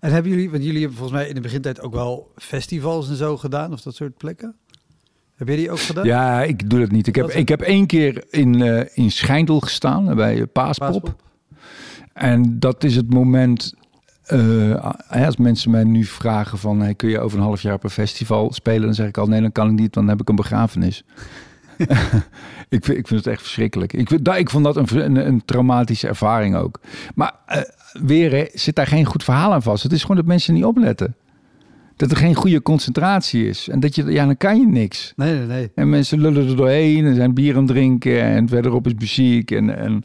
En hebben jullie, want jullie hebben volgens mij in de begintijd ook wel festivals en zo gedaan, of dat soort plekken? Heb jij die ook gedaan? Ja, ik doe dat niet. Ik heb, ik heb één keer in, eh in Schijndel gestaan, bij Paaspop. Paaspop? En dat is het moment. eh, als mensen mij nu vragen van hey, kun je over een half jaar op een festival spelen, dan zeg ik al nee, dan kan ik niet, want dan heb ik een begrafenis. <laughs> ik, vind, ik vind het echt verschrikkelijk. Ik, vind- ik vond dat een, een, een traumatische ervaring ook. Maar eh, weer hè, zit daar geen goed verhaal aan vast. Het is gewoon dat mensen niet opletten. Dat er geen goede concentratie is. En dat je, ja, dan kan je niks. Nee, nee, nee. En mensen lullen er doorheen en zijn bier aan het drinken en verderop is muziek. En, en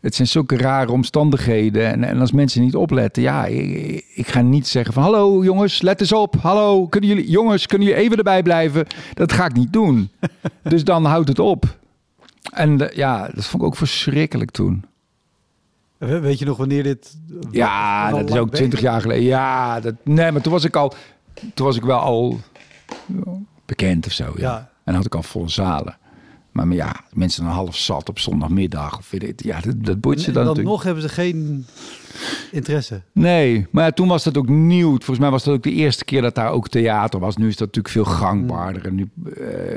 het zijn zulke rare omstandigheden. En, en als mensen niet opletten, ja, ik, ik ga niet zeggen van... Hallo jongens, let eens op. Hallo, kunnen jullie, jongens, kunnen jullie even erbij blijven? Dat ga ik niet doen. <laughs> dus dan houdt het op. En eh, ja, dat vond ik ook verschrikkelijk toen. We- Weet je nog wanneer dit... Ja, dat is ook twintig jaar geleden. Ja, dat, nee, maar toen was ik al, toen was ik wel al bekend of zo. Ja. Ja. En had ik al volle zalen. Maar, maar ja, mensen een half zat op zondagmiddag of ja, dat, dat boeit ze En dan, dan natuurlijk. nog hebben ze geen interesse. Nee, maar ja, toen was dat ook nieuw. Volgens mij was dat ook de eerste keer dat daar ook theater was. Nu is dat natuurlijk veel gangbaarder. En nu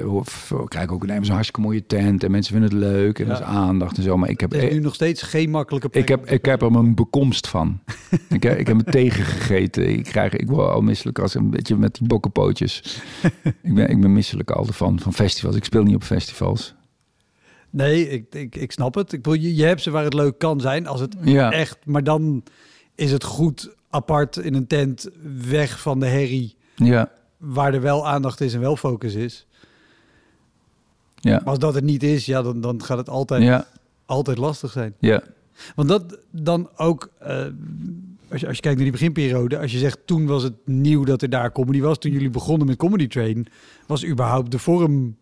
hoor- krijg ik ook een hartstikke mooie tent. En mensen vinden het leuk. En Ja. er is aandacht en zo. Maar ik heb, is nu nog steeds geen makkelijke plek ik heb, ik heb er mijn bekomst van. <laughs> ik, heb, ik heb me tegengegeten. Ik, krijg, ik word al misselijk als een beetje met die bokkenpootjes. <laughs> ik, ben, ik ben misselijk al van, van festivals. Ik speel niet op festivals. Nee, ik, ik, ik snap het. Ik bedoel, je, je hebt ze waar het leuk kan zijn, als het Ja. echt... Maar dan is het goed apart in een tent, weg van de herrie... Ja, waar er wel aandacht is en wel focus is. ja, Maar als dat het niet is, ja, dan, dan gaat het altijd, ja, altijd lastig zijn. ja. Want dat dan ook, eh, als, je, als je kijkt naar die beginperiode, als je zegt toen was het nieuw dat er daar comedy was, toen jullie begonnen met Comedy Train, was überhaupt de vorm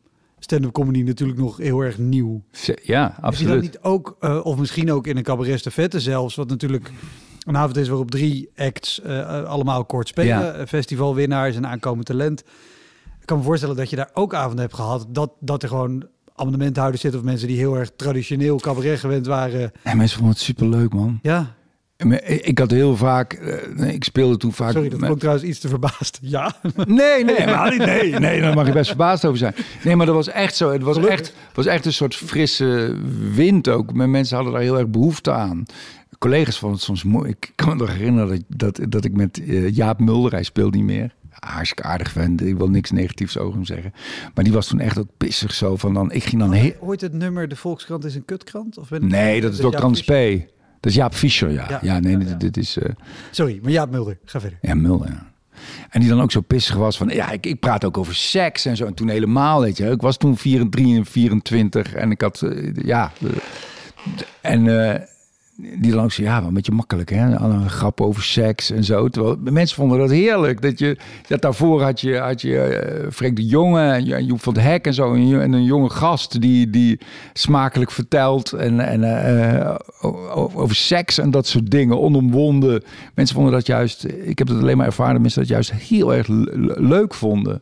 stand-up comedy natuurlijk nog heel erg nieuw. Ja, Is je dat absoluut. niet ook, eh, of misschien ook in een cabaret vette zelfs, wat natuurlijk een avond is waarop drie acts eh, eh, allemaal kort spelen, Ja. festivalwinnaars en aankomend talent. Ik kan me voorstellen dat je daar ook avonden hebt gehad, dat, dat er gewoon abonnementhouders zitten of mensen die heel erg traditioneel cabaret gewend waren. En mensen vonden het superleuk, man. Ja, Ik had heel vaak... eh, nee, Ik speelde toen vaak... sorry, dat klonk trouwens iets te verbaasd. <laughs> Ja, Nee, nee, maar, nee, nee, daar mag je best verbaasd over zijn. Nee, maar dat was echt zo. Het was Gelukkig. echt, was echt een soort frisse wind ook. Mensen hadden daar heel erg behoefte aan. Collega's vonden het soms mooi. Ik kan me nog herinneren dat, dat, dat ik met eh, Jaap Mulder, hij speelt niet meer. Hartstikke aardig vent. Ik wil niks negatiefs over hem zeggen. Maar die was toen echt ook pissig zo van dan... Ik ging dan heel... Ooit het nummer De Volkskrant is een kutkrant? Of ben Nee, dat is Dr. Anders P. Dat is Jaap Fischer, ja. Ja, Ja. nee, Ja, dit, ja. dit is... eh, Sorry, maar Jaap Mulder, ga verder. Ja, Mulder. ja. En die dan ook zo pissig was van, ja, ik, ik praat ook over seks en zo. En toen helemaal, weet je. Ik was toen 24, en 24 en ik had, eh, ja. en eh, die zo, ja, wel een beetje makkelijk, hè. Al Een grap over seks en zo. Terwijl mensen vonden dat heerlijk. Dat je, dat daarvoor had je, had je eh, Freek de Jonge en en Joep van het Hek en zo. En, je- en een jonge gast die, die smakelijk vertelt en, en eh, over seks en dat soort dingen, onomwonden. Mensen vonden dat juist, ik heb het alleen maar ervaren, mensen dat juist heel erg le- le- leuk vonden.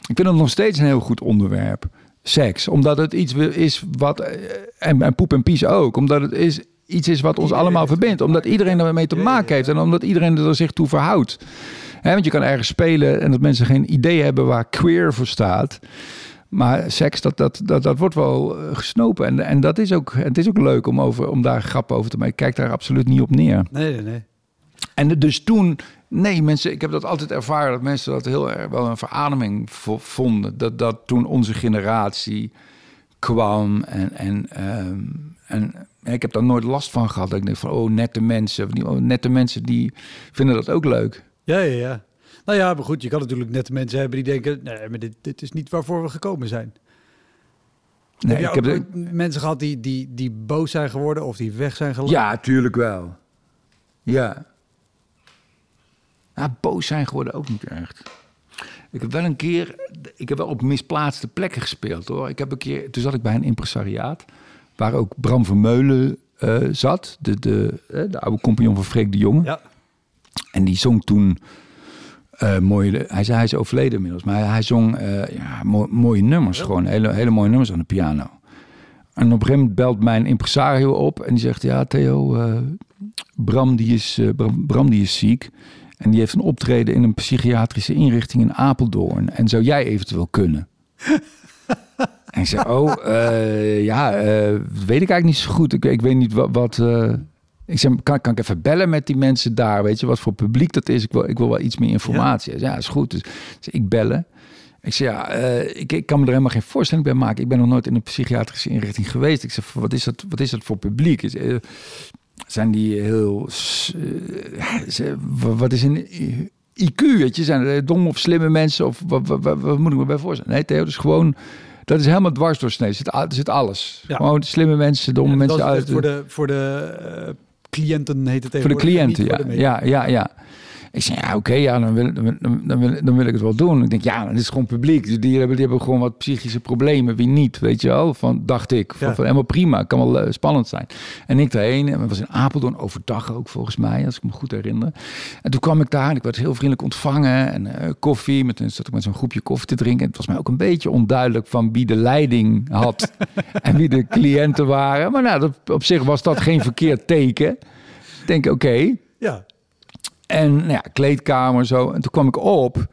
Ik vind het nog steeds een heel goed onderwerp. Seks. Omdat het iets is wat. eh, En, en poep en pies ook. Omdat het is, iets is wat ons Iedereen allemaal verbindt. Omdat iedereen ermee te maken heeft. En omdat iedereen er zich toe verhoudt. Hè, want je kan ergens spelen en dat mensen geen idee hebben waar queer voor staat. Maar seks, dat, dat, dat, dat wordt wel eh, gesnopen. En, en dat is ook, het is ook leuk om, over, om daar grappen over te maken. Ik kijk daar absoluut niet op neer. Nee, nee, nee. En dus toen, nee, mensen, ik heb dat altijd ervaren dat mensen dat heel erg wel een verademing vo- vonden. Dat, dat toen onze generatie kwam en, en, ehm, en ik heb daar nooit last van gehad. Dat ik denk van, oh, nette mensen. Die, oh, nette mensen die vinden dat ook leuk. Ja, ja, ja. Nou ja, maar goed, je kan natuurlijk net mensen hebben die denken... nee, maar dit, dit is niet waarvoor we gekomen zijn. Nee, heb je ik heb mensen gehad die, die, die boos zijn geworden of die weg zijn gelopen? Ja, tuurlijk wel. Ja. Ja, boos zijn geworden ook niet echt. Ik heb wel een keer, ik heb wel op misplaatste plekken gespeeld hoor. Ik heb een keer, toen zat ik bij een impresariaat, waar ook Bram Vermeulen eh zat, de, de, eh, de oude compagnon van Freek de Jonge. Ja. En die zong toen eh mooie, hij, zei, hij is overleden inmiddels, maar hij, hij zong ja, mo- mooie nummers, gewoon hele, hele mooie nummers aan de piano. En op een gegeven moment belt mijn impresario op en die zegt, ja Theo, Bram, die is, Bram, Bram die is ziek en die heeft een optreden in een psychiatrische inrichting in Apeldoorn en zou jij eventueel kunnen? <laughs> en ik zei, oh, <laughs> eh, ja, eh, weet ik eigenlijk niet zo goed. Ik, ik weet niet wat... wat eh, ik zei, kan, kan ik even bellen met die mensen daar? Weet je wat voor publiek dat is? Ik wil, ik wil wel iets meer informatie. Ja, ja is goed. Dus, dus ik bellen. Ik zei, ja, ik, ik kan me er helemaal geen voorstelling bij maken. Ik ben nog nooit in een psychiatrische inrichting geweest. Ik zeg, wat is dat, wat is dat voor publiek? Eh, zijn die heel... wat is een IQ, weet je? Zijn het domme of slimme mensen? Of wat, wat, wat, wat moet ik me bij voorstellen? Nee, Theo, dus gewoon Dat is helemaal dwarsdoorsneden. Er zit, er zit alles. Ja. Gewoon slimme mensen, domme Ja, mensen uit. voor de, voor de eh, cliënten heet het Voor de cliënten, ja. voor de media. ja. Ja, ja, Ik zei, ja, oké, ja, dan, wil, dan, wil- dan, wil, dan wil ik het wel doen. Ik denk, ja, dit is gewoon publiek. Die, die, hebben, die hebben gewoon wat psychische problemen. Wie niet, weet je wel? Van, dacht ik. Van, Ja. van, helemaal prima, kan wel eh, spannend zijn. En ik daarheen, en het was in Apeldoorn overdag ook volgens mij, als ik me goed herinner. En toen kwam ik daar en ik werd heel vriendelijk ontvangen. En eh, koffie, met, zat ik met zo'n groepje koffie te drinken. Het was mij ook een beetje onduidelijk van wie de leiding had. <laughs> en wie de cliënten waren. Maar nou, dat, op zich was dat geen verkeerd teken. Ik denk, oké, Ja. En nou ja, kleedkamer zo. En toen kwam ik op.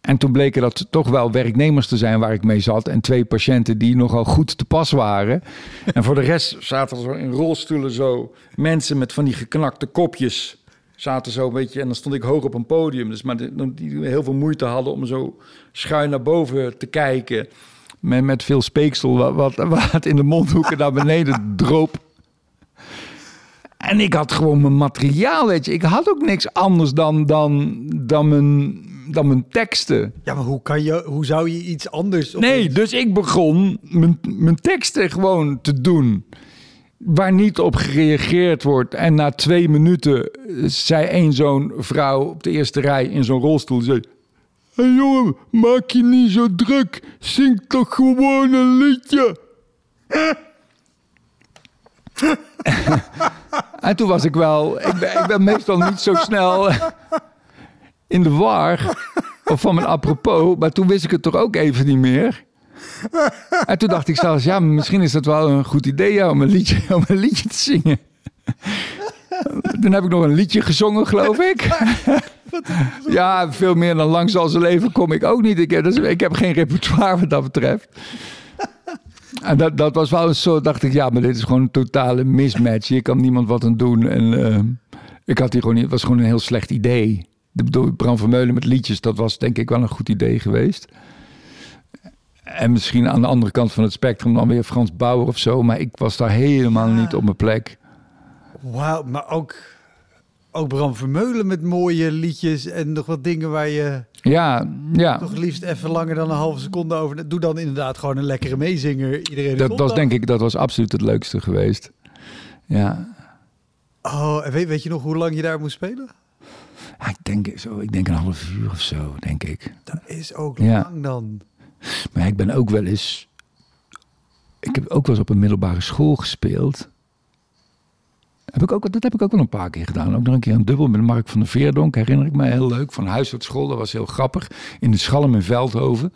En toen bleken dat toch wel werknemers te zijn waar ik mee zat. En twee patiënten die nogal goed te pas waren. <laughs> En voor de rest zaten er zo in rolstoelen zo mensen met van die geknakte kopjes. Zaten zo een beetje. En dan stond ik hoog op een podium. Dus maar die, die heel veel moeite hadden om zo schuin naar boven te kijken. Met, met veel speeksel wat, wat, wat in de mondhoeken naar beneden droop. En ik had gewoon mijn materiaal, weet je. Ik had ook niks anders dan, dan, dan, mijn, dan mijn teksten. Ja, maar hoe, kan je, hoe zou je iets anders... Nee, dus ik begon mijn, mijn teksten gewoon te doen. Waar niet op gereageerd wordt. En na twee minuten zei één zo'n vrouw op de eerste rij in zo'n rolstoel... Zei, hey jongen, maak je niet zo druk. Zing toch gewoon een liedje. <laughs> En toen was ik wel... Ik ben, ik ben meestal niet zo snel in de war. Of van mijn apropos. Maar toen wist ik het toch ook even niet meer. En toen dacht ik zelfs... Ja, misschien is dat wel een goed idee om, een liedje, om een liedje te zingen. Toen heb ik nog een liedje gezongen, geloof ik. Ja, veel meer dan lang zal ze leven kom ik ook niet. Ik heb geen repertoire wat dat betreft. En dat, dat was wel een soort, dacht ik, ja, maar dit is gewoon een totale mismatch. Hier kan niemand wat aan doen. En eh, ik had hier gewoon niet, het was gewoon een heel slecht idee. Ik bedoel, Bram Vermeulen met liedjes, dat was denk ik wel een goed idee geweest. En misschien aan de andere kant van het spectrum dan weer Frans Bauer of zo. Maar ik was daar helemaal niet op mijn plek. Wauw, maar ook, ook Bram Vermeulen met mooie liedjes en nog wat dingen waar je Ja, ja. toch liefst even langer dan een halve seconde over... Doe dan inderdaad gewoon een lekkere meezinger. Iedereen Dat was denk ik, dat was absoluut het leukste geweest. Ja. Oh, en weet, weet je nog hoe lang je daar moest spelen? Ja, ik denk zo, ik denk een half uur of zo, denk ik. Dat is ook Ja. lang dan. Maar ik ben ook wel eens. Ik heb ook wel eens op een middelbare school gespeeld. Heb ik ook, dat heb ik ook wel een paar keer gedaan. Ook nog een keer een dubbel met Mark van der Veerdonk, herinner ik me heel leuk. Van huis tot school, dat was heel grappig. In de Schalm in Veldhoven.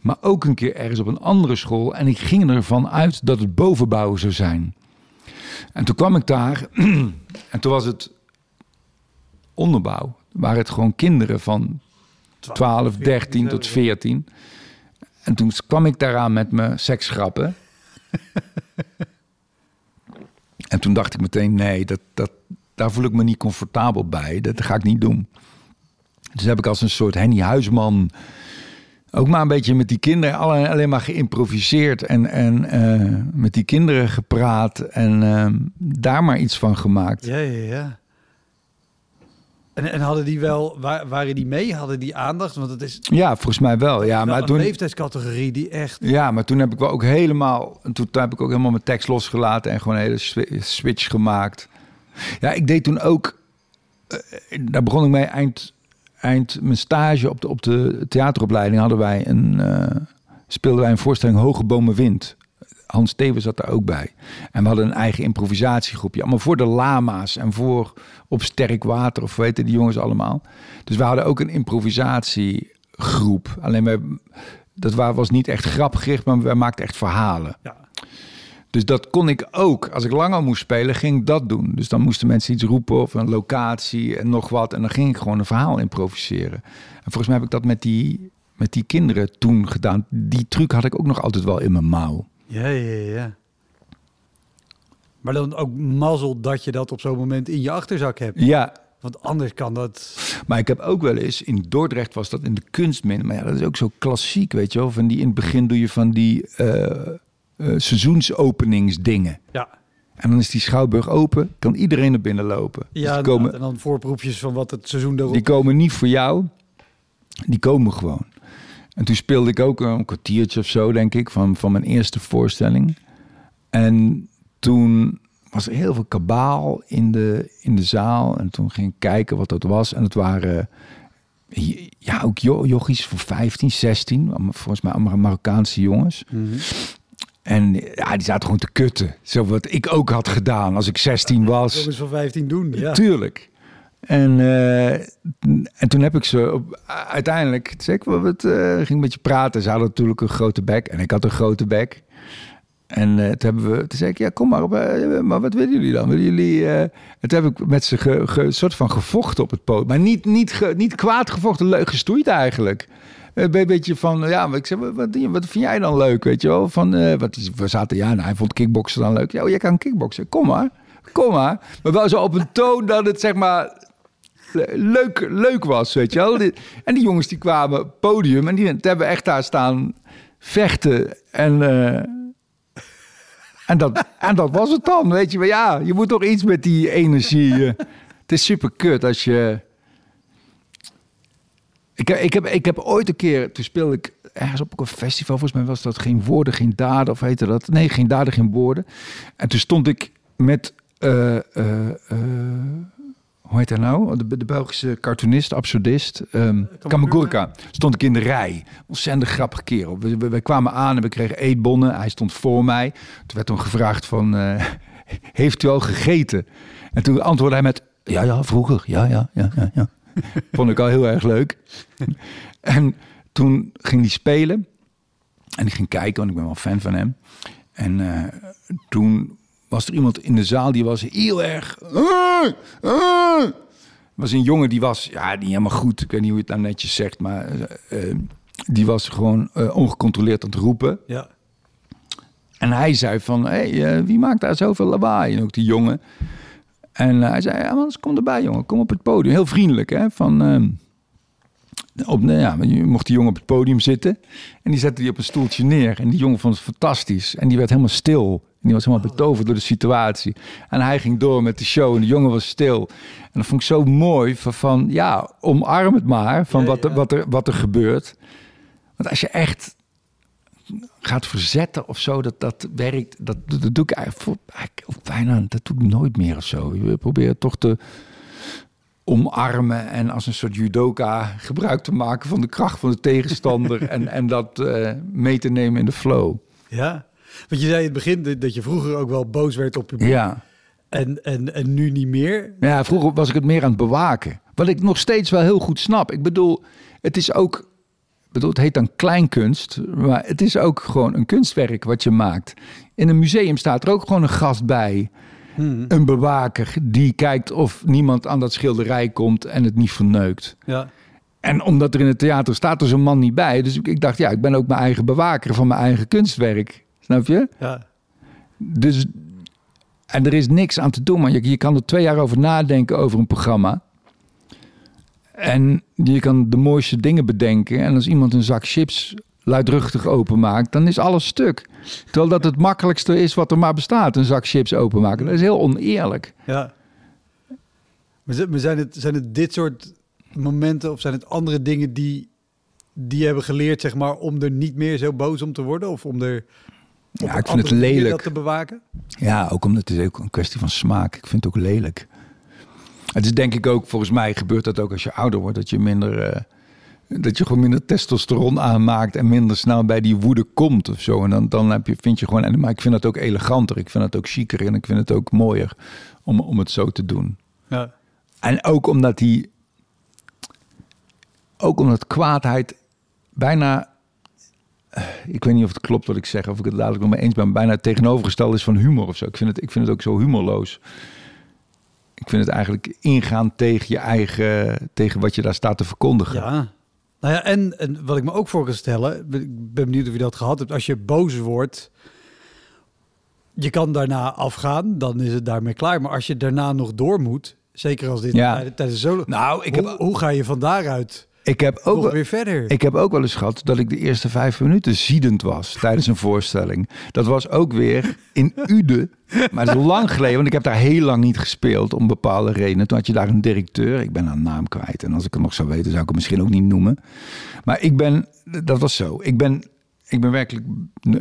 Maar ook een keer ergens op een andere school. En ik ging ervan uit dat het bovenbouw zou zijn. En toen kwam ik daar. <clears throat> en toen was het onderbouw. Waren het gewoon kinderen van 12, 13 tot 14. En toen kwam ik daaraan met mijn seksgrappen. <laughs> en toen dacht ik meteen, nee, dat, dat, daar voel ik me niet comfortabel bij. Dat ga ik niet doen. Dus heb ik als een soort Henny Huisman... ook maar een beetje met die kinderen alleen, maar geïmproviseerd... en, en eh, met die kinderen gepraat en eh, daar maar iets van gemaakt. Ja, ja, ja. En, en hadden die wel, wa- waren die mee? Hadden die aandacht? Want het is Ja, volgens mij wel. Ja, maar een toen, leeftijdscategorie die echt... Ja, maar toen heb ik wel ook helemaal. en Toen heb ik ook helemaal mijn tekst losgelaten en gewoon een hele swi- switch gemaakt. Ja, ik deed toen ook. eh, daar begon ik mee eind, eind mijn stage op de, op de theateropleiding. Hadden wij een. eh, speelden wij een voorstelling Hoge Bomen Wind. Hans Stevens zat daar ook bij. En we hadden een eigen improvisatiegroepje. Allemaal voor de lama's en voor op sterk water. Of weten die jongens allemaal. Dus we hadden ook een improvisatiegroep. Alleen wij, dat wa- was niet echt grapgericht, maar wij maakten echt verhalen. Ja. Dus dat kon ik ook. Als ik langer moest spelen, ging ik dat doen. Dus dan moesten mensen iets roepen of een locatie en nog wat. En dan ging ik gewoon een verhaal improviseren. En volgens mij heb ik dat met die, met die kinderen toen gedaan. Die truc had ik ook nog altijd wel in mijn mouw. Ja, ja, ja. Maar dan ook mazzel dat je dat op zo'n moment in je achterzak hebt. Ja, Want anders kan dat... maar ik heb ook wel eens, in Dordrecht was dat in de kunstmin. Maar ja, dat is ook zo klassiek, weet je wel. Van die, in het begin doe je van die eh, eh, seizoensopeningsdingen. Ja, En dan is die schouwburg open, kan iedereen er binnen lopen. Dus ja komen, en dan voorproefjes van wat het seizoen erop... die komen niet voor jou, die komen gewoon. En toen speelde ik ook een kwartiertje of zo, denk ik, van, van mijn eerste voorstelling. En toen was er heel veel kabaal in de, in de zaal. En toen ging ik kijken wat dat was. En het waren ja, ook jo jochies van 15, 16. Volgens mij allemaal Marokkaanse jongens. En ja, die zaten gewoon te kutten. Zo wat ik ook had gedaan als ik 16 was. Jongens van 15 doen, ja. Tuurlijk. En, uh, en toen heb ik ze op, uiteindelijk, zei ik, wat, uh, ging een beetje praten. Ze hadden natuurlijk een grote bek en ik had een grote bek. En uh, toen, hebben we, toen zei ik, ja, kom maar, maar wat willen jullie dan? Willen jullie... Uh, toen heb ik met ze ge, soort van gevochten op het podium. Maar niet, niet, niet kwaad gevochten, leuk gestoeid eigenlijk. Een beetje van, ja, ik zeg, wat, wat vind jij dan leuk, weet je wel? Van, wat, we zaten, ja, nou, hij vond kickboksen dan leuk. Ja, oh, jij kan kickboksen, kom maar, kom maar. Maar wel zo op een toon dat het, zeg maar, leuk, leuk was, weet je wel. En die jongens die kwamen podium en die hebben echt daar staan vechten en... En dat, en dat was het dan, weet je. Maar ja, je moet toch iets met die energie. Uh, het is super kut als je... Ik heb, ik, heb, ik heb ooit een keer, toen speelde ik ergens op een festival, volgens mij was dat geen woorden, geen daden, of heette dat? Nee, geen daden, geen woorden. En toen stond ik met... Uh, hoe heet hij nou? De, de Belgische cartoonist, absurdist. Um, Kamagurka. Stond ik in de rij. Ontzettend grappig kerel. We, we, we, kwamen aan en we kregen eetbonnen. Hij stond voor mij. Toen werd hem gevraagd van... Uh, <laughs> heeft u al gegeten? En toen antwoordde hij met... Ja, ja, vroeger. Ja, ja, ja, ja. ja. <laughs> Vond ik al heel erg leuk. en toen ging hij spelen. En ik ging kijken, want ik ben wel fan van hem. En uh, toen was er iemand in de zaal die was heel erg. Uh, uh. was een jongen die was, ja, niet helemaal goed. Ik weet niet hoe je het nou netjes zegt, maar uh, die was gewoon ongecontroleerd aan het roepen. Ja. En hij zei van, hé, hey, wie maakt daar zoveel lawaai? En ook die jongen. En hij zei, ja, man, kom erbij, jongen, kom op het podium. Heel vriendelijk, hè, van... op, nou ja, je mocht die jongen op het podium zitten. En die zette die op een stoeltje neer. En die jongen vond het fantastisch. En die werd helemaal stil. En die was helemaal betoverd door de situatie. En hij ging door met de show. En de jongen was stil. En dat vond ik zo mooi. Van, van ja, omarm het maar. Van wat, er, wat, er, wat er gebeurt. Want als je echt gaat verzetten of zo, dat, dat werkt. Dat, dat doe ik eigenlijk, eigenlijk bijna. Dat doe ik nooit meer of zo. Je probeert toch te omarmen en als een soort judoka gebruik te maken van de kracht van de tegenstander <laughs> en, en dat uh, mee te nemen in de flow. Ja, want je zei in het begin dat je vroeger ook wel boos werd op publiek. Ja. En, en, en nu niet meer? Ja, vroeger was ik het meer aan het bewaken. Wat ik nog steeds wel heel goed snap. Ik bedoel, het is ook... Bedoel, het heet dan kleinkunst, maar het is ook gewoon een kunstwerk wat je maakt. In een museum staat er ook gewoon een gast bij hmm. een bewaker die kijkt of niemand aan dat schilderij komt en het niet verneukt. Ja. En omdat er in het theater staat er zo'n man niet bij. Dus ik, ik, dacht, ja, ik ben ook mijn eigen bewaker van mijn eigen kunstwerk. Snap je? Ja. Dus, en er is niks aan te doen, maar je, je kan er twee jaar over nadenken over een programma. En je kan de mooiste dingen bedenken. En als iemand een zak chips luidruchtig openmaakt, dan is alles stuk. Terwijl dat het makkelijkste is wat er maar bestaat, een zak chips openmaken. Dat is heel oneerlijk. Ja. Maar zijn het, zijn het dit soort momenten of zijn het andere dingen die, die hebben geleerd, zeg maar, om er niet meer zo boos om te worden? Of om er ja, ik vind het lelijk. dat te bewaken? Ja, ook omdat het is ook een kwestie van smaak. Ik vind het ook lelijk. Het is denk ik ook, volgens mij gebeurt dat ook als je ouder wordt, dat je minder... Uh, dat je gewoon minder testosteron aanmaakt en minder snel bij die woede komt of zo. En dan, dan heb je, vind je gewoon, en, maar ik vind het ook eleganter, ik vind het ook chiquer en ik vind het ook mooier om, om het zo te doen. Ja. En ook omdat die, ook omdat kwaadheid bijna, ik weet niet of het klopt wat ik zeg, of ik het dadelijk nog mee eens ben, bijna het tegenovergestelde is van humor of zo. Ik vind het, ik vind het ook zo humorloos. Ik vind het eigenlijk ingaan tegen je eigen, tegen wat je daar staat te verkondigen. Ja, nou ja, en, en wat ik me ook voor kan stellen, ik ben benieuwd of je dat gehad hebt. Als je boos wordt, je kan daarna afgaan, dan is het daarmee klaar. Maar als je daarna nog door moet, zeker als dit Ja. tijdens zo. Nou, ik hoe, heb, hoe ga je van daaruit? Ik heb ook, Nog wel- weer verder. ik heb ook wel eens gehad dat ik de eerste vijf minuten ziedend was tijdens een voorstelling. Dat was ook weer in Ude. Maar dat is lang geleden, want ik heb daar heel lang niet gespeeld om bepaalde redenen. Toen had je daar een directeur. Ik ben haar naam kwijt. En als ik het nog zou weten, zou ik hem misschien ook niet noemen. Maar ik ben, dat was zo. Ik ben, ik ben werkelijk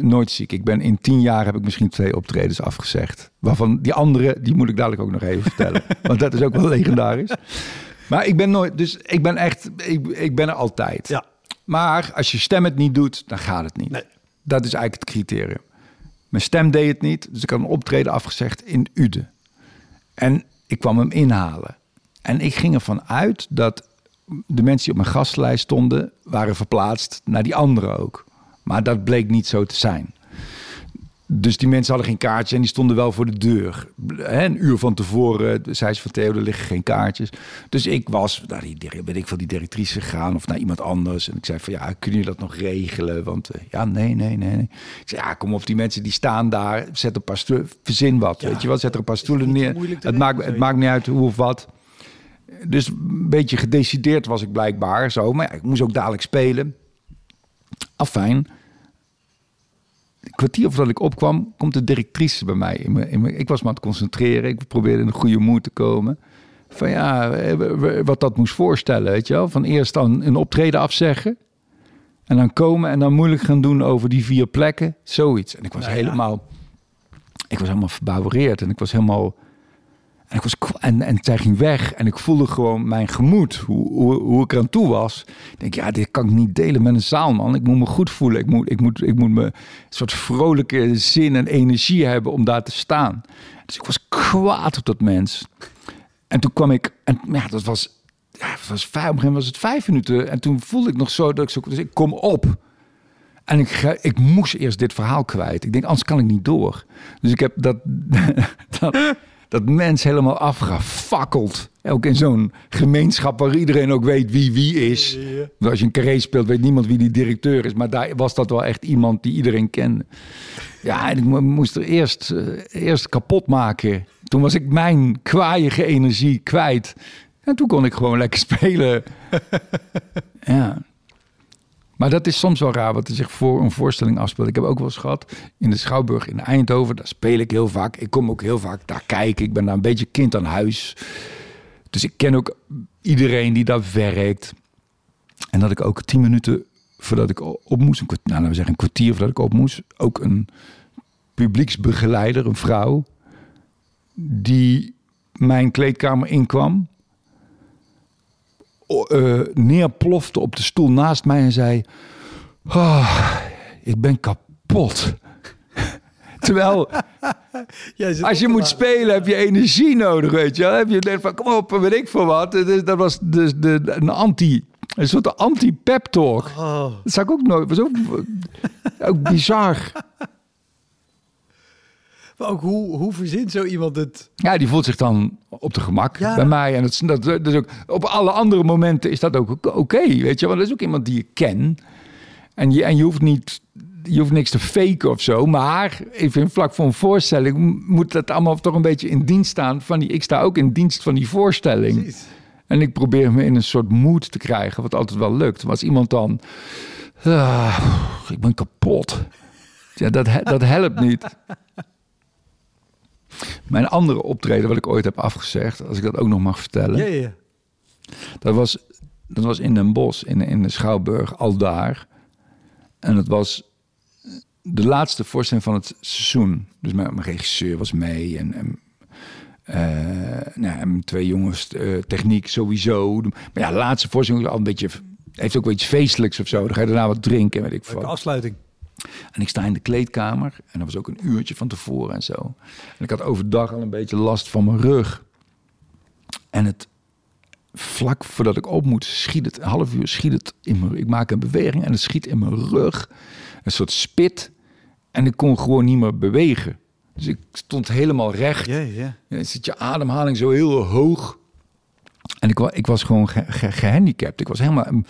nooit ziek. Ik ben in tien jaar heb ik misschien twee optredens afgezegd. Waarvan die andere, die moet ik dadelijk ook nog even vertellen. <laughs> want dat is ook wel legendarisch. Maar ik ben nooit, dus ik ben echt, ik, ik ben er altijd. Ja. Maar als je stem het niet doet, dan gaat het niet. Nee. Dat is eigenlijk het criterium. Mijn stem deed het niet, dus ik had een optreden afgezegd in Ude. En ik kwam hem inhalen. En ik ging ervan uit dat de mensen die op mijn gastlijst stonden, waren verplaatst naar die andere ook. Maar dat bleek niet zo te zijn. Dus die mensen hadden geen kaartjes en die stonden wel voor de deur. Een uur van tevoren zei ze van Theo, er liggen geen kaartjes. Dus ik was naar die, weet ik veel, die directrice gegaan of naar iemand anders. En ik zei van ja, kunnen jullie dat nog regelen? Want eh, ja, nee, nee, nee. nee. Ik zei ja, kom op, die mensen die staan daar. Zet een paar stoelen, verzin wat, weet je wel. Zet er een paar stoelen neer. Het maakt, het maakt niet uit hoe of wat. Dus een beetje gedecideerd was ik blijkbaar zo. Maar ja, ik moest ook dadelijk spelen. Afijn. Kwartier voordat ik opkwam, komt de directrice bij mij. In mijn, in mijn, ik was me aan het concentreren. Ik probeerde in een goede moed te komen. Van ja, eh, wat dat moest voorstellen, weet je wel. Van eerst dan een optreden afzeggen. En dan komen en dan moeilijk gaan doen over die vier plekken. Zoiets. En ik was Nou ja. helemaal... Ik was helemaal verbouwereerd. En ik was helemaal... En, ik was, en, en zij ging weg en ik voelde gewoon mijn gemoed, hoe, hoe, hoe ik eraan toe was. Ik denk, ja, dit kan ik niet delen met een zaal, man. Ik moet me goed voelen. Ik moet, ik moet, ik moet me een soort vrolijke zin en energie hebben om daar te staan. Dus ik was kwaad op dat mens. En toen kwam ik, en ja, dat was, het was vijf, op een gegeven moment was het vijf minuten. En toen voelde ik nog zo dat ik zo, dus ik kom op. En ik, ik moest eerst dit verhaal kwijt. Ik denk, anders kan ik niet door. Dus ik heb dat, <laughs> dat, dat mens helemaal afgefakkeld. Ook in zo'n gemeenschap waar iedereen ook weet wie wie is. Want Als je een carré speelt, weet niemand wie die directeur is. Maar daar was dat wel echt iemand die iedereen kende. Ja, en ik mo- moest er eerst, eh, eerst kapot maken. Toen was ik mijn kwaaiige energie kwijt. En toen kon ik gewoon lekker spelen. <laughs> ja. Maar dat is soms wel raar wat er zich voor een voorstelling afspeelt. Ik heb ook wel eens gehad in de Schouwburg in Eindhoven. Daar speel ik heel vaak. Ik kom ook heel vaak daar kijken. Ik ben daar een beetje kind aan huis. Dus ik ken ook iedereen die daar werkt. En dat ik ook tien minuten voordat ik op moest, nou, laten we zeggen een kwartier voordat ik op moest, ook een publieksbegeleider, een vrouw, die mijn kleedkamer inkwam, eh, neerplofte op de stoel naast mij en zei: "Ah, Ik ben kapot. <laughs> Terwijl <laughs> als je moet spelen, heb je energie nodig, weet je. wel. Heb je denkt van, kom op, weet ik voor wat. Dat was dus de, een anti, een soort anti-pep talk. Oh. Dat zou ik ook nooit, was ook, ook bizar. <laughs> Maar ook hoe, hoe verzint zo iemand het? Ja, die voelt zich dan op de gemak Ja. bij mij. En dat, dat, dat is ook, op alle andere momenten is dat ook oké, weet je. Want dat is ook iemand die je kent. En je, en je hoeft niet... Je hoeft niks te faken of zo. Maar even in vlak voor een voorstelling... moet dat allemaal toch een beetje in dienst staan van die... Ik sta ook in dienst van die voorstelling. Precies. En ik probeer me in een soort mood te krijgen, wat altijd wel lukt. Maar als iemand dan... "Ah, ik ben kapot. Ja, dat, dat helpt niet. Mijn andere optreden wat ik ooit heb afgezegd... als ik dat ook nog mag vertellen... Ja, ja, ja. Dat was, dat was in Den Bosch, in, in de Schouwburg, al daar. En dat was de laatste voorstelling van het seizoen. Dus mijn, mijn regisseur was mee en, en, eh, nou, en twee jongens, eh, techniek sowieso. Maar ja, de laatste voorstelling al een beetje, heeft ook wel iets feestelijks of zo. Dan ga je daarna wat drinken, weet ik veel. Leuke afsluiting. En ik sta in de kleedkamer en dat was ook een uurtje van tevoren en zo. En ik had overdag al een beetje last van mijn rug. En het vlak voordat ik op moet, schiet het een half uur, schiet het in mijn. Ik maak een beweging en het schiet in mijn rug, een soort spit. En ik kon gewoon niet meer bewegen. Dus ik stond helemaal recht. Ja, dan zit je ademhaling zo heel hoog. En ik, ik was gewoon ge- ge- gehandicapt. Ik was helemaal een,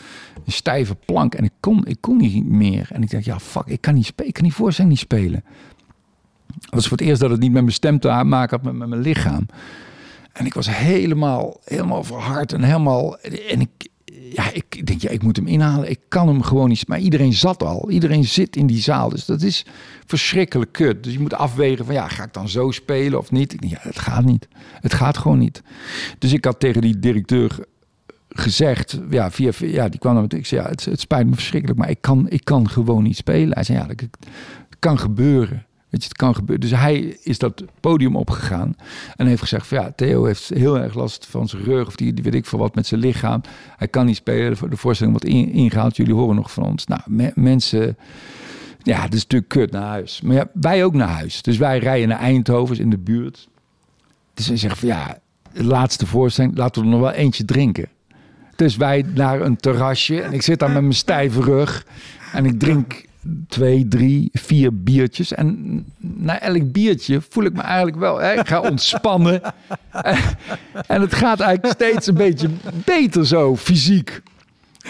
stijve plank. En ik kon, ik kon niet meer. En ik dacht, ja, fuck, ik kan niet spelen. Ik kan die voorstelling niet spelen. Het was voor het eerst dat het niet met mijn stem te maken had, met, met mijn lichaam. En ik was helemaal, helemaal verhard en helemaal... En ik, ja, ik denk, ja, ik moet hem inhalen. Ik kan hem gewoon niet. Maar iedereen zat al. Iedereen zit in die zaal. Dus dat is verschrikkelijk kut. Dus je moet afwegen van, ja, ga ik dan zo spelen of niet? Ja, het gaat niet. Het gaat gewoon niet. Dus ik had tegen die directeur gezegd, ja, via, ja, die kwam dan ik zei, ja, het, het spijt me verschrikkelijk, maar ik kan, ik kan gewoon niet spelen. Hij zei, ja, dat kan gebeuren. Weet je, het kan gebeuren. Dus hij is dat podium opgegaan en heeft gezegd: van, ja, Theo heeft heel erg last van zijn rug of die, weet ik veel wat met zijn lichaam. Hij kan niet spelen. De voorstelling wordt in, ingehaald. Jullie horen nog van ons. Nou, mensen. Ja, het is natuurlijk kut naar huis. Maar ja, wij ook naar huis. Dus wij rijden naar Eindhoven, in de buurt. Dus hij zegt van ja, de laatste voorstelling, laten we er nog wel eentje drinken. Dus wij naar een terrasje en ik zit daar met mijn stijve rug en ik drink twee, drie, vier biertjes. En na elk biertje voel ik me eigenlijk wel, hè, ik ga ontspannen. <laughs> en het gaat eigenlijk steeds een beetje beter zo, fysiek.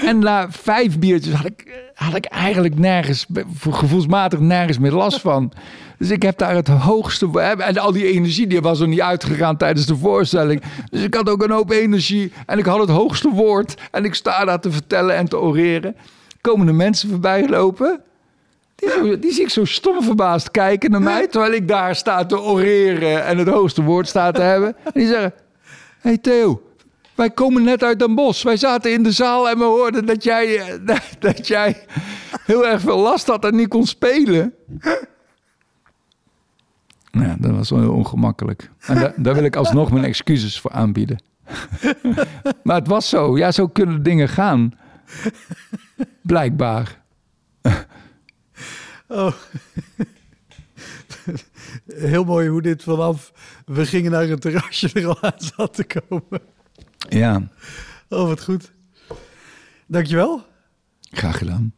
En na vijf biertjes had ik, had ik eigenlijk nergens, gevoelsmatig nergens meer last van. Dus ik heb daar het hoogste. En al die energie die was er niet uitgegaan tijdens de voorstelling. Dus ik had ook een hoop energie. En ik had het hoogste woord. En ik sta daar te vertellen en te oreren. Komen de mensen voorbij lopen. Die, die zie ik zo stom verbaasd kijken naar mij. Terwijl ik daar sta te oreren en het hoogste woord sta te hebben. En die zeggen: Hey Theo, wij komen net uit Den Bosch. Wij zaten in de zaal en we hoorden dat jij, eh, <laughs> dat jij heel erg veel last had en niet kon spelen. Ja, dat was wel heel ongemakkelijk. En daar wil ik alsnog mijn excuses voor aanbieden. <laughs> maar het was zo. Ja, zo kunnen dingen gaan. Blijkbaar. Oh. <laughs> Heel mooi hoe dit vanaf we gingen naar een terrasje er al aan zat te komen. Ja. Oh, wat goed. Dankjewel. Graag gedaan.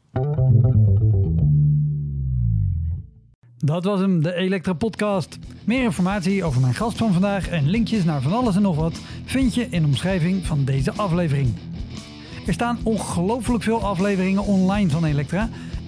Dat was hem, de Elektra Podcast. Meer informatie over mijn gast van vandaag en linkjes naar van alles en nog wat vind je in de omschrijving van deze aflevering. Er staan ongelooflijk veel afleveringen online van Elektra.